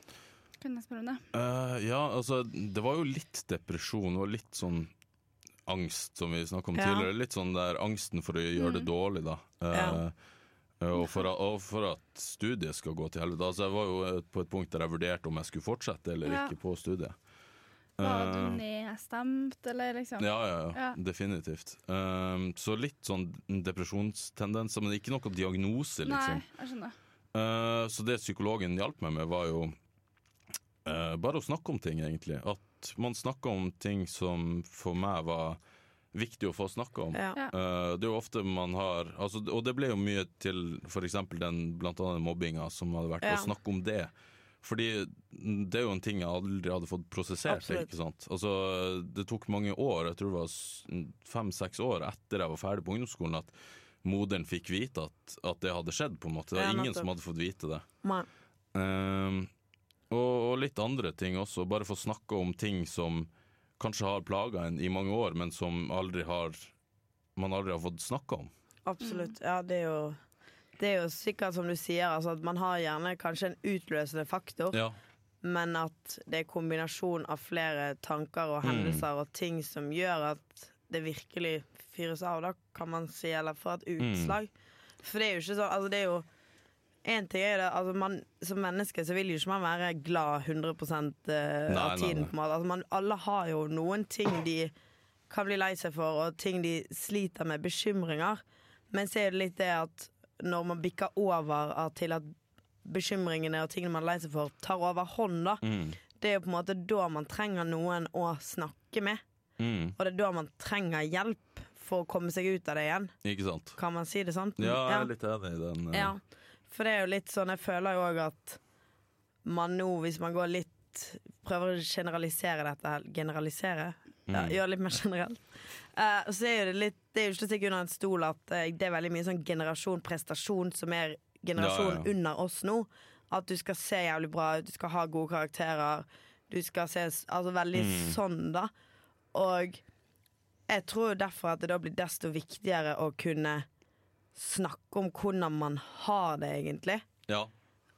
Kan jeg spørre om det? Uh, ja, altså Det var jo litt depresjon og litt sånn angst, som vi snakka om Ja. tidligere. Litt sånn der angsten for å gjøre det dårlig, da. Ja. eh, og, for, at- og for at studiet skal gå til helvete. Altså, jeg var jo på et punkt der jeg vurderte om jeg skulle fortsette eller Ja. ikke på studiet. Var Eh, du nedstemt, eller liksom? ja, ja, ja, Ja. definitivt. Um, så litt sånn depresjonstendenser, men ikke noe diagnose, liksom. Nei, jeg skjønner. Uh, så det psykologen hjalp meg med, var jo uh, bare å snakke om ting, egentlig. At man snakker om ting som for meg var viktig å få snakke om. Ja. Eh, det er jo ofte man har altså, Og det ble jo mye til f.eks. den blant annet mobbinga, som hadde vært Ja. å snakke om det. Fordi det er jo en ting jeg aldri hadde fått prosessert. Absolutt. ikke sant? Altså, Det tok mange år, jeg tror det var fem-seks år etter jeg var ferdig på ungdomsskolen, at moderen fikk vite at, at det hadde skjedd. på en måte. Det var Ja, ingen som hadde fått vite det. Nei. Ehm, og, og litt andre ting også. Bare få snakke om ting som kanskje har plaga en i mange år, men som aldri har, man aldri har fått snakka om. Absolutt. Ja, det er jo Det er jo sikkert som du sier, altså at man har gjerne kanskje en utløsende faktor, Ja. men at det er kombinasjon av flere tanker og Mm. hendelser og ting som gjør at det virkelig fyres av, da, kan man si, eller får et Mm. utslag. For det er jo ikke sånn Altså, det er jo en ting er det, altså man, Som menneske så vil jo ikke man være glad 100 eh, av tiden. på en måte. Altså man, alle har jo noen ting de kan bli lei seg for, og ting de sliter med, bekymringer. Men så er det litt det at når man bikker over av- til at bekymringene og tingene man er lei seg for, tar over hånd, da. Mm. Det er jo på en måte da man trenger noen å snakke med. Mm. Og det er da man trenger hjelp for å komme seg ut av det igjen. Ikke sant? Kan man si det sånn? Ja, jeg er litt enig i den. eh, Ja, for det er jo litt sånn Jeg føler jo òg at man nå, hvis man går litt Prøver å generalisere dette her. Generalisere? Ja, Mm. Gjøre det litt mer generelt. Uh, så er det litt Det er jo ikke til å stikke under en stol at uh, det er veldig mye sånn generasjon prestasjon som er generasjonen Ja, ja. under oss nå. At du skal se jævlig bra ut, du skal ha gode karakterer. Du skal se Altså veldig Mm. sånn, da. Og jeg tror jo derfor at det da blir desto viktigere å kunne snakke om hvordan man har det, egentlig. Ja,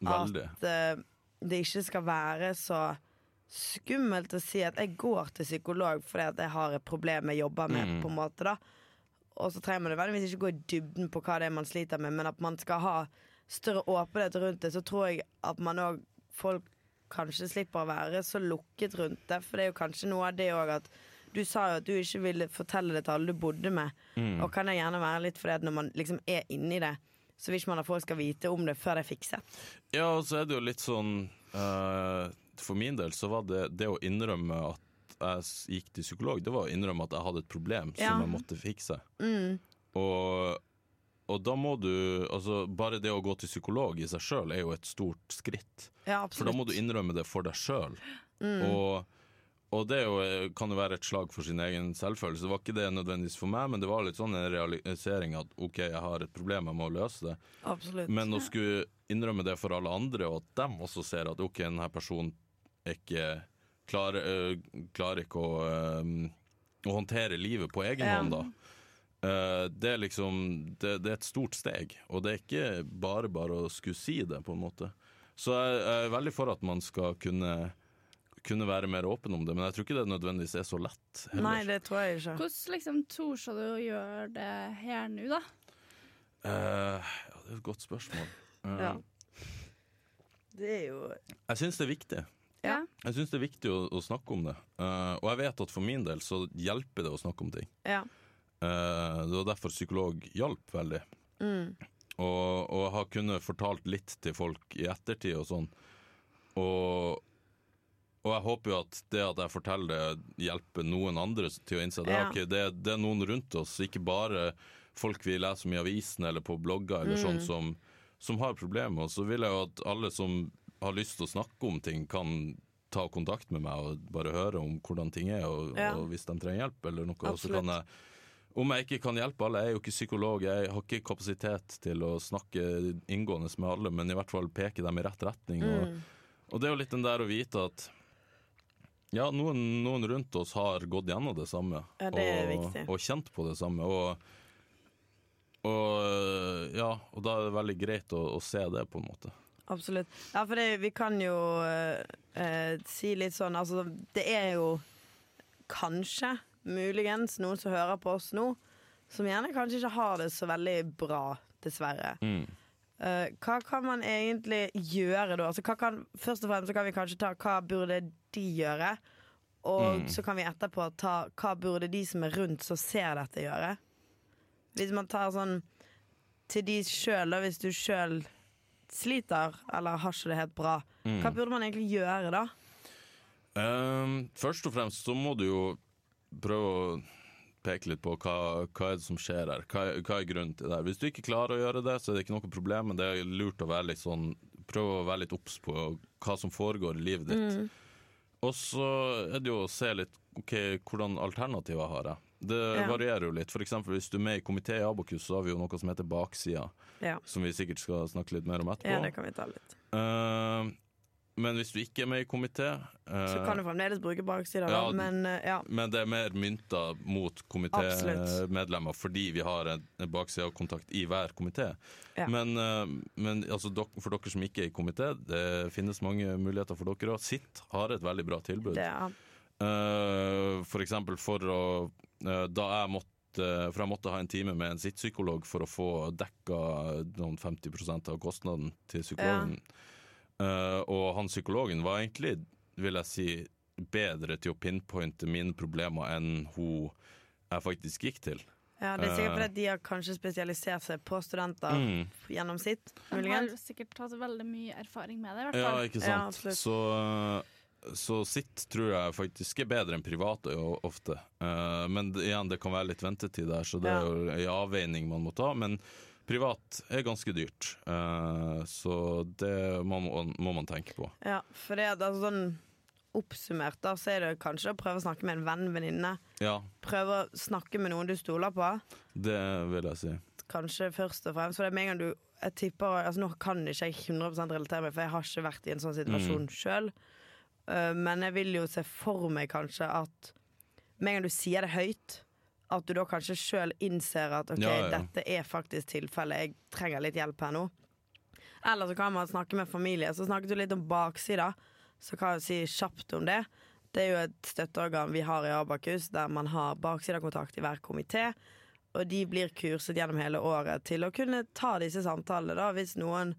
veldig. At uh, det ikke skal være så skummelt å si at jeg går til psykolog fordi at jeg har et problem jeg jobber med, Mm. på en måte, da. Og så trenger man nødvendigvis ikke gå i dybden på hva det er man sliter med, men at man skal ha større åpenhet rundt det, så tror jeg at man òg Folk kanskje slipper å være så lukket rundt det, for det er jo kanskje noe av det òg at du sa jo at du ikke ville fortelle det til alle du bodde med, Mm. og kan det gjerne være litt fordi at når man liksom er inni det, så vil ikke man at folk skal vite om det før det er fikset. Ja, og så er det jo litt sånn uh, For min del så var det det å innrømme at jeg gikk til psykolog, det var å innrømme at jeg hadde et problem Ja. som jeg måtte fikse. Mm. Og, og da må du Altså, bare det å gå til psykolog i seg sjøl er jo et stort skritt. Ja, For da må du innrømme det for deg sjøl. Mm. Og, og det jo, kan jo være et slag for sin egen selvfølelse. Det var ikke det nødvendigvis for meg, men det var litt sånn en realisering at OK, jeg har et problem, jeg må løse det. absolutt. Men å skulle innrømme det for alle andre, og at de også ser at OK, denne personen er ikke klarer, øh, klarer ikke å, øh, å håndtere livet på egen Ja. hånd, da. Eh, det er liksom det, det er et stort steg, og det er ikke bare bare å skulle si det, på en måte. Så jeg, jeg er veldig for at man skal kunne kunne være mer åpen om det, men jeg tror ikke det nødvendigvis er så lett. heller. Nei, det tror jeg ikke. Hvordan liksom tror du å gjøre det her nå, da? Uh, ja, det er et godt spørsmål. Uh, Ja. Det er jo Jeg syns det er viktig. Ja. Jeg syns det er viktig å, å snakke om det. Uh, og jeg vet at for min del så hjelper det å snakke om ting. Ja. Eh, det var derfor psykolog hjalp veldig. Mm. Og, og har kunnet fortalt litt til folk i ettertid og sånn. Og, og jeg håper jo at det at jeg forteller det, hjelper noen andre til å innse at Ja. Okay, det, det er noen rundt oss, ikke bare folk vi leser om i avisen eller på blogger eller sånn Mm. som, som har problemer. Og så vil jeg jo at alle som har lyst til å snakke om ting, kan ta kontakt med meg og bare høre om hvordan ting er, og, Ja. og hvis de trenger hjelp eller noe. Absolutt. så kan jeg om jeg ikke kan hjelpe alle, jeg er jo ikke psykolog, jeg har ikke kapasitet til å snakke inngående med alle, men i hvert fall peke dem i rett retning. Og, Mm. og det er jo litt den der å vite at ja, noen, noen rundt oss har gått gjennom det samme, Ja, det er og, og kjent på det samme. Og, og ja, og da er det veldig greit å, å se det, på en måte. Absolutt. Ja, for det, vi kan jo eh, si litt sånn Altså, det er jo kanskje, muligens, noen som hører på oss nå, som gjerne kanskje ikke har det så veldig bra, dessverre. Mm. Eh, hva kan man egentlig gjøre da? Altså, kan, først og fremst så kan vi kanskje ta hva burde de gjøre? Og Mm. så kan vi etterpå ta hva burde de som er rundt som ser dette, gjøre? Hvis man tar sånn til de sjøl, da, hvis du sjøl sliter eller har ikke det helt bra, Mm. hva burde man egentlig gjøre da? Um, først og fremst så må du jo prøve å peke litt på hva, hva er det som skjer her. Hva, hva er grunnen til det her. Hvis du ikke klarer å gjøre det, så er det ikke noe problem, men det er lurt å være litt sånn Prøve å være litt obs på hva som foregår i livet ditt. Mm. Og så er det jo å se litt ok, hvordan alternativer har jeg. Det Ja. varierer jo litt. For eksempel hvis du er med i komité i Abokus, så har vi jo noe som heter baksida, Ja. som vi sikkert skal snakke litt mer om etterpå. ja, det kan vi ta litt. Eh, men hvis du ikke er med i komité Så eh, kan du fremdeles bruke baksida, ja, men eh, ja. men det er mer mynta mot komitémedlemmer fordi vi har en, baksidekontakt i hver komité. Ja. Men, eh, men altså, for dere som ikke er i komité, det finnes mange muligheter for dere òg. Sitt har et veldig bra tilbud. Det, ja. Eh, for eksempel for å eh, Da jeg måtte For jeg måtte ha en time med en sittpsykolog for å få dekka noen 50% av kostnaden til psykologen. Eh, og han psykologen var egentlig, vil jeg si, bedre til å pinpointe mine problemer enn hun jeg faktisk gikk til. ja, det er sikkert Eh. fordi de har kanskje spesialisert seg på studenter Mm. gjennom sitt, De har sikkert hatt veldig mye erfaring med det, i hvert Ja, ikke sant. Ja, så, så sitt tror jeg faktisk er bedre enn private ofte. Eh, men igjen, det kan være litt ventetid der, så det er jo en avveining man må ta. Men privat er ganske dyrt, Eh, så det må, man tenke på. Ja, for det, er altså, sånn, oppsummert, da, så er det kanskje å prøve å snakke med en venn, venninne. Ja, Prøve å snakke med noen du stoler på. det vil jeg si. Kanskje først og fremst. For det er med en gang du jeg tipper, altså Nå kan ikke jeg 100% relatere meg, for jeg har ikke vært i en sånn situasjon Mm. sjøl. men jeg vil jo se for meg kanskje at med en gang du sier det høyt, at du da kanskje sjøl innser at OK, Ja, ja. dette er faktisk tilfellet, jeg trenger litt hjelp her nå. Eller så kan man snakke med familie. Så snakket du litt om baksida, så kan jeg si kjapt om det. Det er jo et støtteorgan vi har i Abakus, der man har baksidekontakt i hver komité. Og de blir kurset gjennom hele året til å kunne ta disse samtalene, da, hvis noen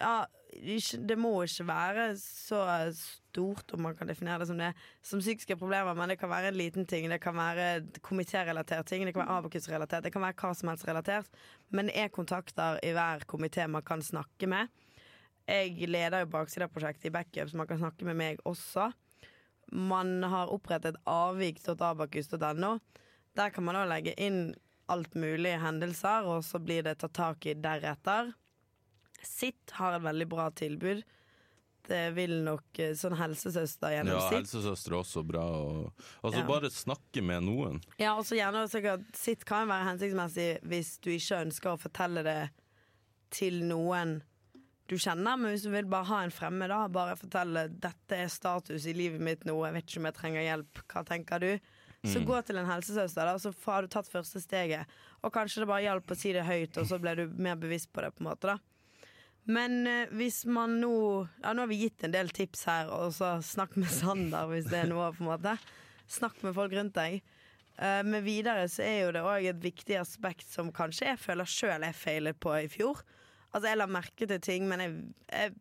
Ja, det må ikke være så stort, om man kan definere det som det, som psykiske problemer, men det kan være en liten ting. Det kan være komitérelatert ting, det kan være Abakus-relatert, det kan være hva som helst relatert. Men det er kontakter i hver komité man kan snakke med. Jeg leder jo Baksida-prosjektet i Backup, så man kan snakke med meg også. Man har opprettet avvik.abakus.no. Der kan man da legge inn alt mulig hendelser, og så blir det tatt tak i deretter. Sitt har et veldig bra tilbud. Det vil nok eh, sånn helsesøster gjennom Ja, sitt. helsesøster er også bra. Og, altså Ja. Bare snakke med noen. Ja, også gjerne sikkert Sitt kan være hensiktsmessig hvis du ikke ønsker å fortelle det til noen du kjenner, men hvis du vil bare ha en fremmed, da, bare fortelle 'dette er status i livet mitt nå, jeg vet ikke om jeg trenger hjelp, hva tenker du?' Så Mm. gå til en helsesøster, da, så har du tatt første steget. Og kanskje det bare hjalp å si det høyt, og så ble du mer bevisst på det, på en måte, da. Men eh, hvis man nå Ja, nå har vi gitt en del tips her, og så snakk med Sander hvis det er noe, på en måte. Snakk med folk rundt deg. Eh, men videre så er jo det òg et viktig aspekt som kanskje jeg føler sjøl jeg feilet på i fjor. Altså jeg la merke til ting, men jeg, jeg,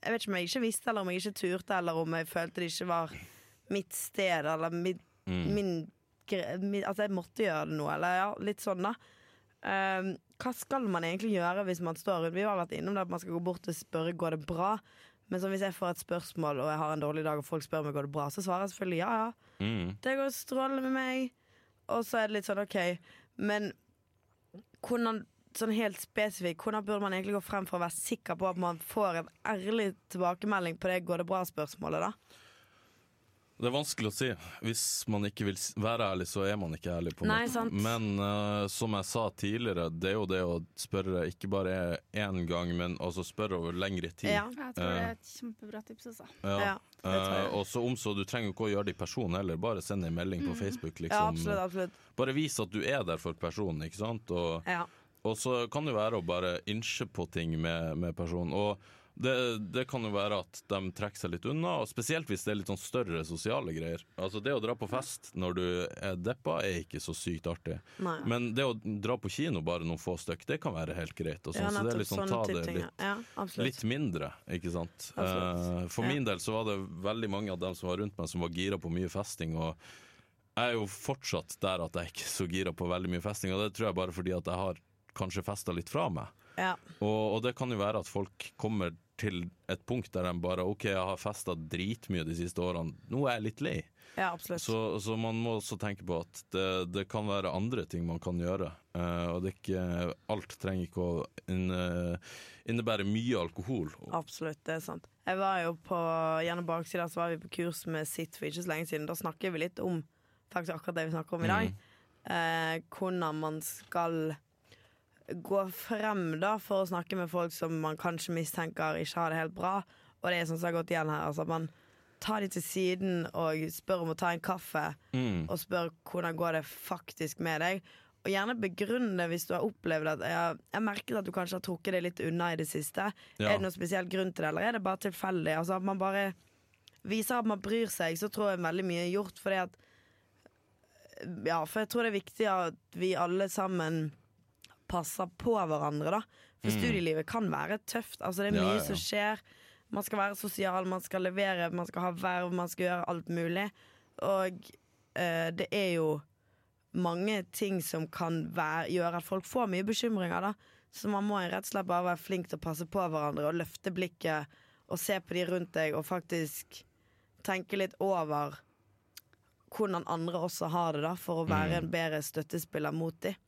jeg vet ikke om jeg ikke visste, eller om jeg ikke turte, eller om jeg følte det ikke var mitt sted, eller mitt, Mm. min, min At jeg måtte gjøre det nå, eller ja, litt sånn, da. Eh, hva skal man egentlig gjøre hvis man står rundt Vi har vært innom det at man skal gå bort og spørre går det bra. Men hvis jeg får et spørsmål og jeg har en dårlig dag og folk spør meg går det bra, så svarer jeg selvfølgelig ja, ja. Mm. Det går strålende med meg. Og så er det litt sånn OK, men hvordan Sånn helt spesifikt, hvordan burde man egentlig gå frem for å være sikker på at man får en ærlig tilbakemelding på det 'går det bra'-spørsmålet, da? Det er vanskelig å si. Hvis man ikke vil være ærlig, så er man ikke ærlig. på en Nei, måte. sant. Men uh, som jeg sa tidligere, det er jo det å spørre ikke bare én gang, men altså spørre over lengre tid. Ja. Jeg tror det er et kjempebra tips, også. Ja. Ja, jeg. Eh, og så om så, Du trenger jo ikke å gjøre det i person heller, bare send en melding på Facebook. ja, Liksom. absolutt. absolutt. Bare vis at du er der for personen, ikke sant. Og, Ja. og så kan det være å bare innse på ting med, med personen. Og det, det kan jo være at de trekker seg litt unna, og spesielt hvis det er litt sånn større sosiale greier. Altså Det å dra på fest når du er deppa, er ikke så sykt artig. Nei. Men det å dra på kino bare noen få stykk, det kan være helt greit. Og sånn, ja, så det er litt sånn, sånne ta det litt, Ja, litt mindre, ikke sant. Eh, for min del så var det veldig mange av dem som var rundt meg, som var gira på mye festing. og jeg er jo fortsatt der at jeg ikke er så gira på veldig mye festing, og det tror jeg bare fordi at jeg har kanskje festa litt fra meg. Ja. Og, og det kan jo være at folk kommer til et punkt der de bare OK, jeg har festa dritmye de siste årene, nå er jeg litt lei. ja, absolutt. Så, så man må også tenke på at det, det kan være andre ting man kan gjøre. Uh, og det er ikke, alt trenger ikke å inne, innebære mye alkohol. Absolutt, det er sant. Jeg var jo på, Gjennom baksida så var vi på kurs med Sitt for ikke så lenge siden. Da snakker vi litt om faktisk akkurat det vi snakker om i dag. Eh, hvordan man skal gå frem da for å snakke med folk som man kanskje mistenker ikke har det helt bra. Og det er sånn som har gått igjen her. Altså, man tar de til siden og spør om å ta en kaffe. Mm. og spør hvordan går det faktisk med deg. Og gjerne begrunn det hvis du har opplevd at jeg, jeg merket at du kanskje har trukket det litt unna i det siste. Ja. Er det noen spesiell grunn til det, eller er det bare tilfeldig? Altså at man bare viser at man bryr seg, så tror jeg veldig mye er gjort. Fordi at Ja, for jeg tror det er viktig at vi alle sammen passer på hverandre, da. For studielivet kan være tøft. Altså det er Mm. Mye ja, ja. som skjer. Man skal være sosial, man skal levere, man skal ha verv, man skal gjøre alt mulig. Og eh, det er jo mange ting som kan være, gjøre at folk får mye bekymringer, da. Så man må rett og slett bare være flink til å passe på hverandre og løfte blikket og se på de rundt deg og faktisk tenke litt over hvordan andre også har det, da, for å være en bedre støttespiller mot dem.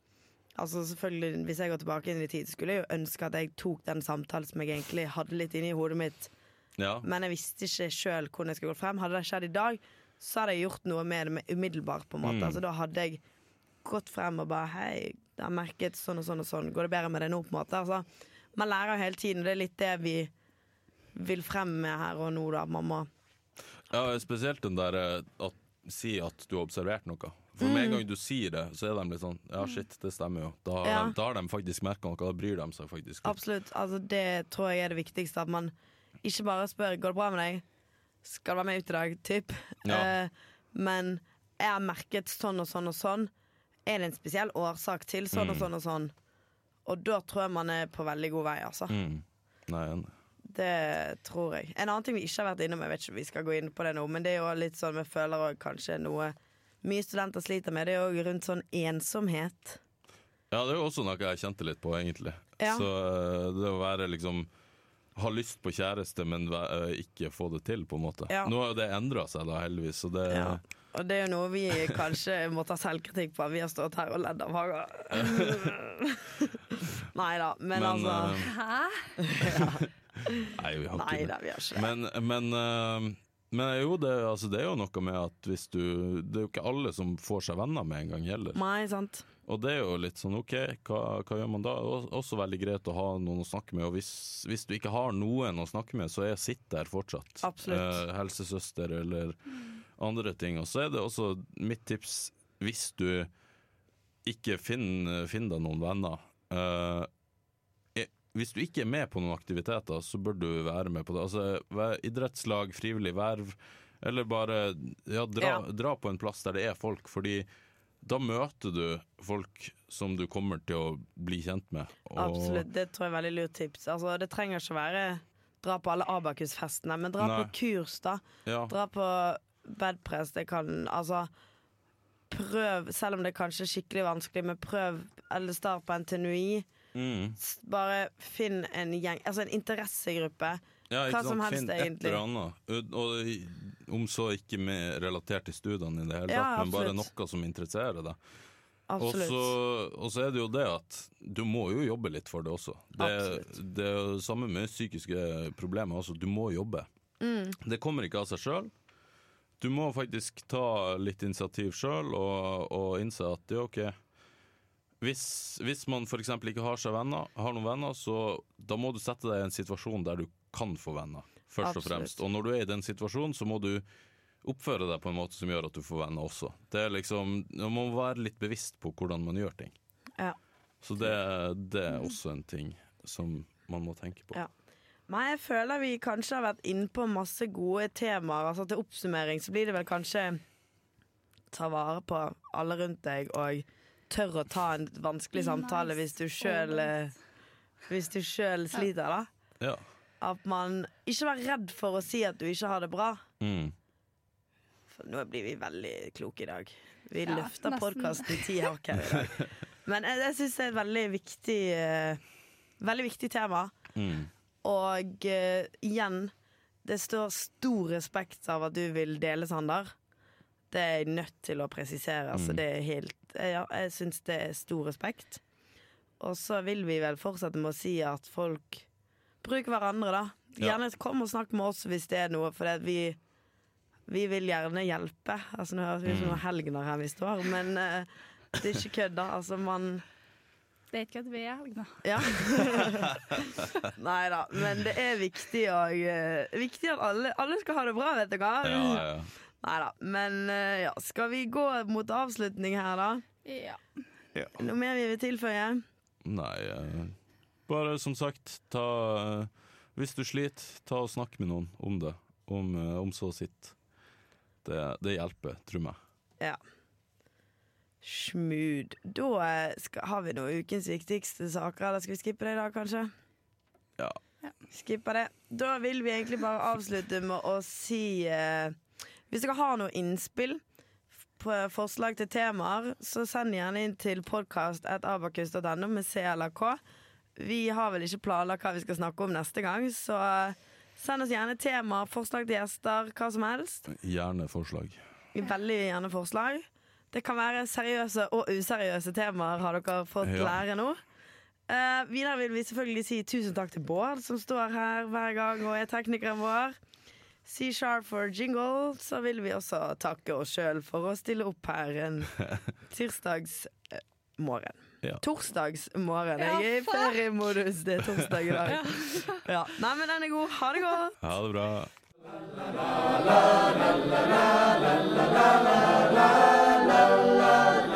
Altså selvfølgelig, Hvis jeg går tilbake inn i tid, skulle jeg jo ønske at jeg tok den samtalen som jeg egentlig hadde litt inni hodet mitt Ja. men jeg visste ikke sjøl hvordan jeg skulle gå frem. Hadde det skjedd i dag, så hadde jeg gjort noe med det umiddelbart. på en måte Mm. Altså Da hadde jeg gått frem og bare Hei, jeg har merket sånn og sånn og sånn. Går det bedre med det nå? på en måte altså, Man lærer jo hele tiden, og det er litt det vi vil frem med her og nå, da. Man må Ja, spesielt den der eh, at si at du har observert noe. For med en gang du sier det, så er de litt sånn Ja, shit, det stemmer jo. Da har, Ja. de, da har de faktisk merka noe, da bryr de seg faktisk. Absolutt. Altså, det tror jeg er det viktigste. At man ikke bare spør 'går det bra med deg', 'skal du være med ut i dag', typ. Ja. Eh, men jeg har merket sånn og sånn og sånn. Er det en spesiell årsak til sånn og Mm. sånn og sånn? Og da tror jeg man er på veldig god vei, altså. Mm. Nei. Det tror jeg. En annen ting vi ikke har vært innom, jeg vet ikke om vi skal gå inn på det nå, men det er jo litt sånn vi føler også kanskje noe mye studenter sliter med, det er jo rundt sånn ensomhet. Ja, det er jo også noe jeg kjente litt på, egentlig. Ja. Så eh, det å være liksom Ha lyst på kjæreste, men eh, ikke få det til, på en måte. Ja. Nå har jo det endra seg, da, heldigvis, så det Ja. Og det er jo noe vi kanskje [LAUGHS] må ta selvkritikk på. Vi har stått her og ledd av Haga. [LAUGHS] Nei da, men, Men, altså eh, Hæ? [LAUGHS] Nei, vi har Nei ikke da, det. vi har ikke det. Men, men, eh, men jo, det, altså, det er jo noe med at hvis du Det er jo ikke alle som får seg venner med en gang heller. Nei, sant. Og det er jo litt sånn OK, hva, hva gjør man da? Og- Også veldig greit å ha noen å snakke med. Og hvis, hvis du ikke har noen å snakke med, så er sitt der fortsatt. Absolutt. Eh, helsesøster eller andre ting. Og så er det også mitt tips, hvis du ikke finner, finner deg noen venner eh, eh, Hvis du ikke er med på noen aktiviteter, så bør du være med på det. Altså Idrettslag, frivillig verv, eller bare ja, dra, Ja. dra på en plass der det er folk. Fordi da møter du folk som du kommer til å bli kjent med. Og- Absolutt. Det tror jeg er veldig lurt tips. Altså, det trenger ikke være dra på alle Abakus-festene, men dra Nei. på kurs, da. Ja, Dra på bedpress. Det kan Altså Prøv, selv om det kanskje er skikkelig vanskelig, men prøv eller start på NTNUI. Mm. Bare finn en gjeng, altså en interessegruppe. ja Hva som helst, Finn egentlig. Og- Og om så ikke med relatert til studiene i det hele Ja, men bare noe som interesserer deg. Og så, og så er det jo det at du må jo jobbe litt for det også. Det, det er jo samme med psykiske problemer også. Du må jobbe. Mm. Det kommer ikke av seg sjøl. Du må faktisk ta litt initiativ sjøl og, og innse at det er OK. Hvis, hvis man f.eks. ikke har venner, har noen venner, så da må du sette deg i en situasjon der du kan få venner, først og fremst. Og når du er i den situasjonen, så må du oppføre deg på en måte som gjør at du får venner også. Det er liksom, Man må være litt bevisst på hvordan man gjør ting. Ja. Så det, det er også en ting som man må tenke på. Ja. Nei, jeg føler vi kanskje har vært inne på masse gode temaer. Altså Til oppsummering så blir det vel kanskje ta vare på alle rundt deg og tørre å ta en vanskelig samtale hvis du sjøl Hvis du sjøl sliter, da. Ja. At man ikke vær redd for å si at du ikke har det bra. Mm. For nå blir vi veldig kloke i dag. Vi Ja, løfter podkasten ti hakk her i dag. [LAUGHS] Men jeg, jeg syns det er et veldig viktig uh, Veldig viktig tema. Mm. Og uh, igjen, det står stor respekt av at du vil dele, Sander. Det er jeg nødt til å presisere. mm. så det er helt eh, Ja, jeg syns det er stor respekt. Og så vil vi vel fortsette med å si at folk bruker hverandre, da. Gjerne kom og snakk med oss hvis det er noe, for vi, vi vil gjerne hjelpe. Altså, nå høres vi ut som Mm. noen helgener her vi står, men uh, det er ikke kødd, da. Altså, man Det er ikke at vi er helgener. ja. [LAUGHS] Nei da, men det er viktig, og, uh, viktig at alle, alle skal ha det bra, vet du hva. Ja, ja. Nei da. Men eh, ja, skal vi gå mot avslutning her, da? Ja. Noe mer vi vil tilføye? Nei, eh, bare som sagt, ta eh, Hvis du sliter, ta og snakk med noen om det. Om, om så sitt. Det, det hjelper, tro meg. Ja. Smooth. Da skal, har vi noen ukens viktigste saker, eller skal vi skippe det i dag, kanskje? Ja. Skipper det. Da vil vi egentlig bare avslutte med å si eh, Hvis dere har noe innspill på forslag til temaer, så send gjerne inn til podkast.abakus.no med C eller K. Vi har vel ikke planlagt hva vi skal snakke om neste gang, så eh, send oss gjerne temaer, forslag til gjester, hva som helst. Gjerne forslag. Veldig gjerne forslag. Det kan være seriøse og useriøse temaer, har dere fått Ja. lære nå. Uh, videre vil vi selvfølgelig si tusen takk til Bård, som står her hver gang og er teknikeren vår. C-sharp for jingle. Så vil vi også takke oss sjøl for å stille opp her en [LAUGHS] tirsdagsmorgen. Ja. Torsdagsmorgen. Jeg er i feriemodus. Det er torsdag i dag. [LAUGHS] Ja. Nei, men den er god. Ha det godt. Ha det bra. la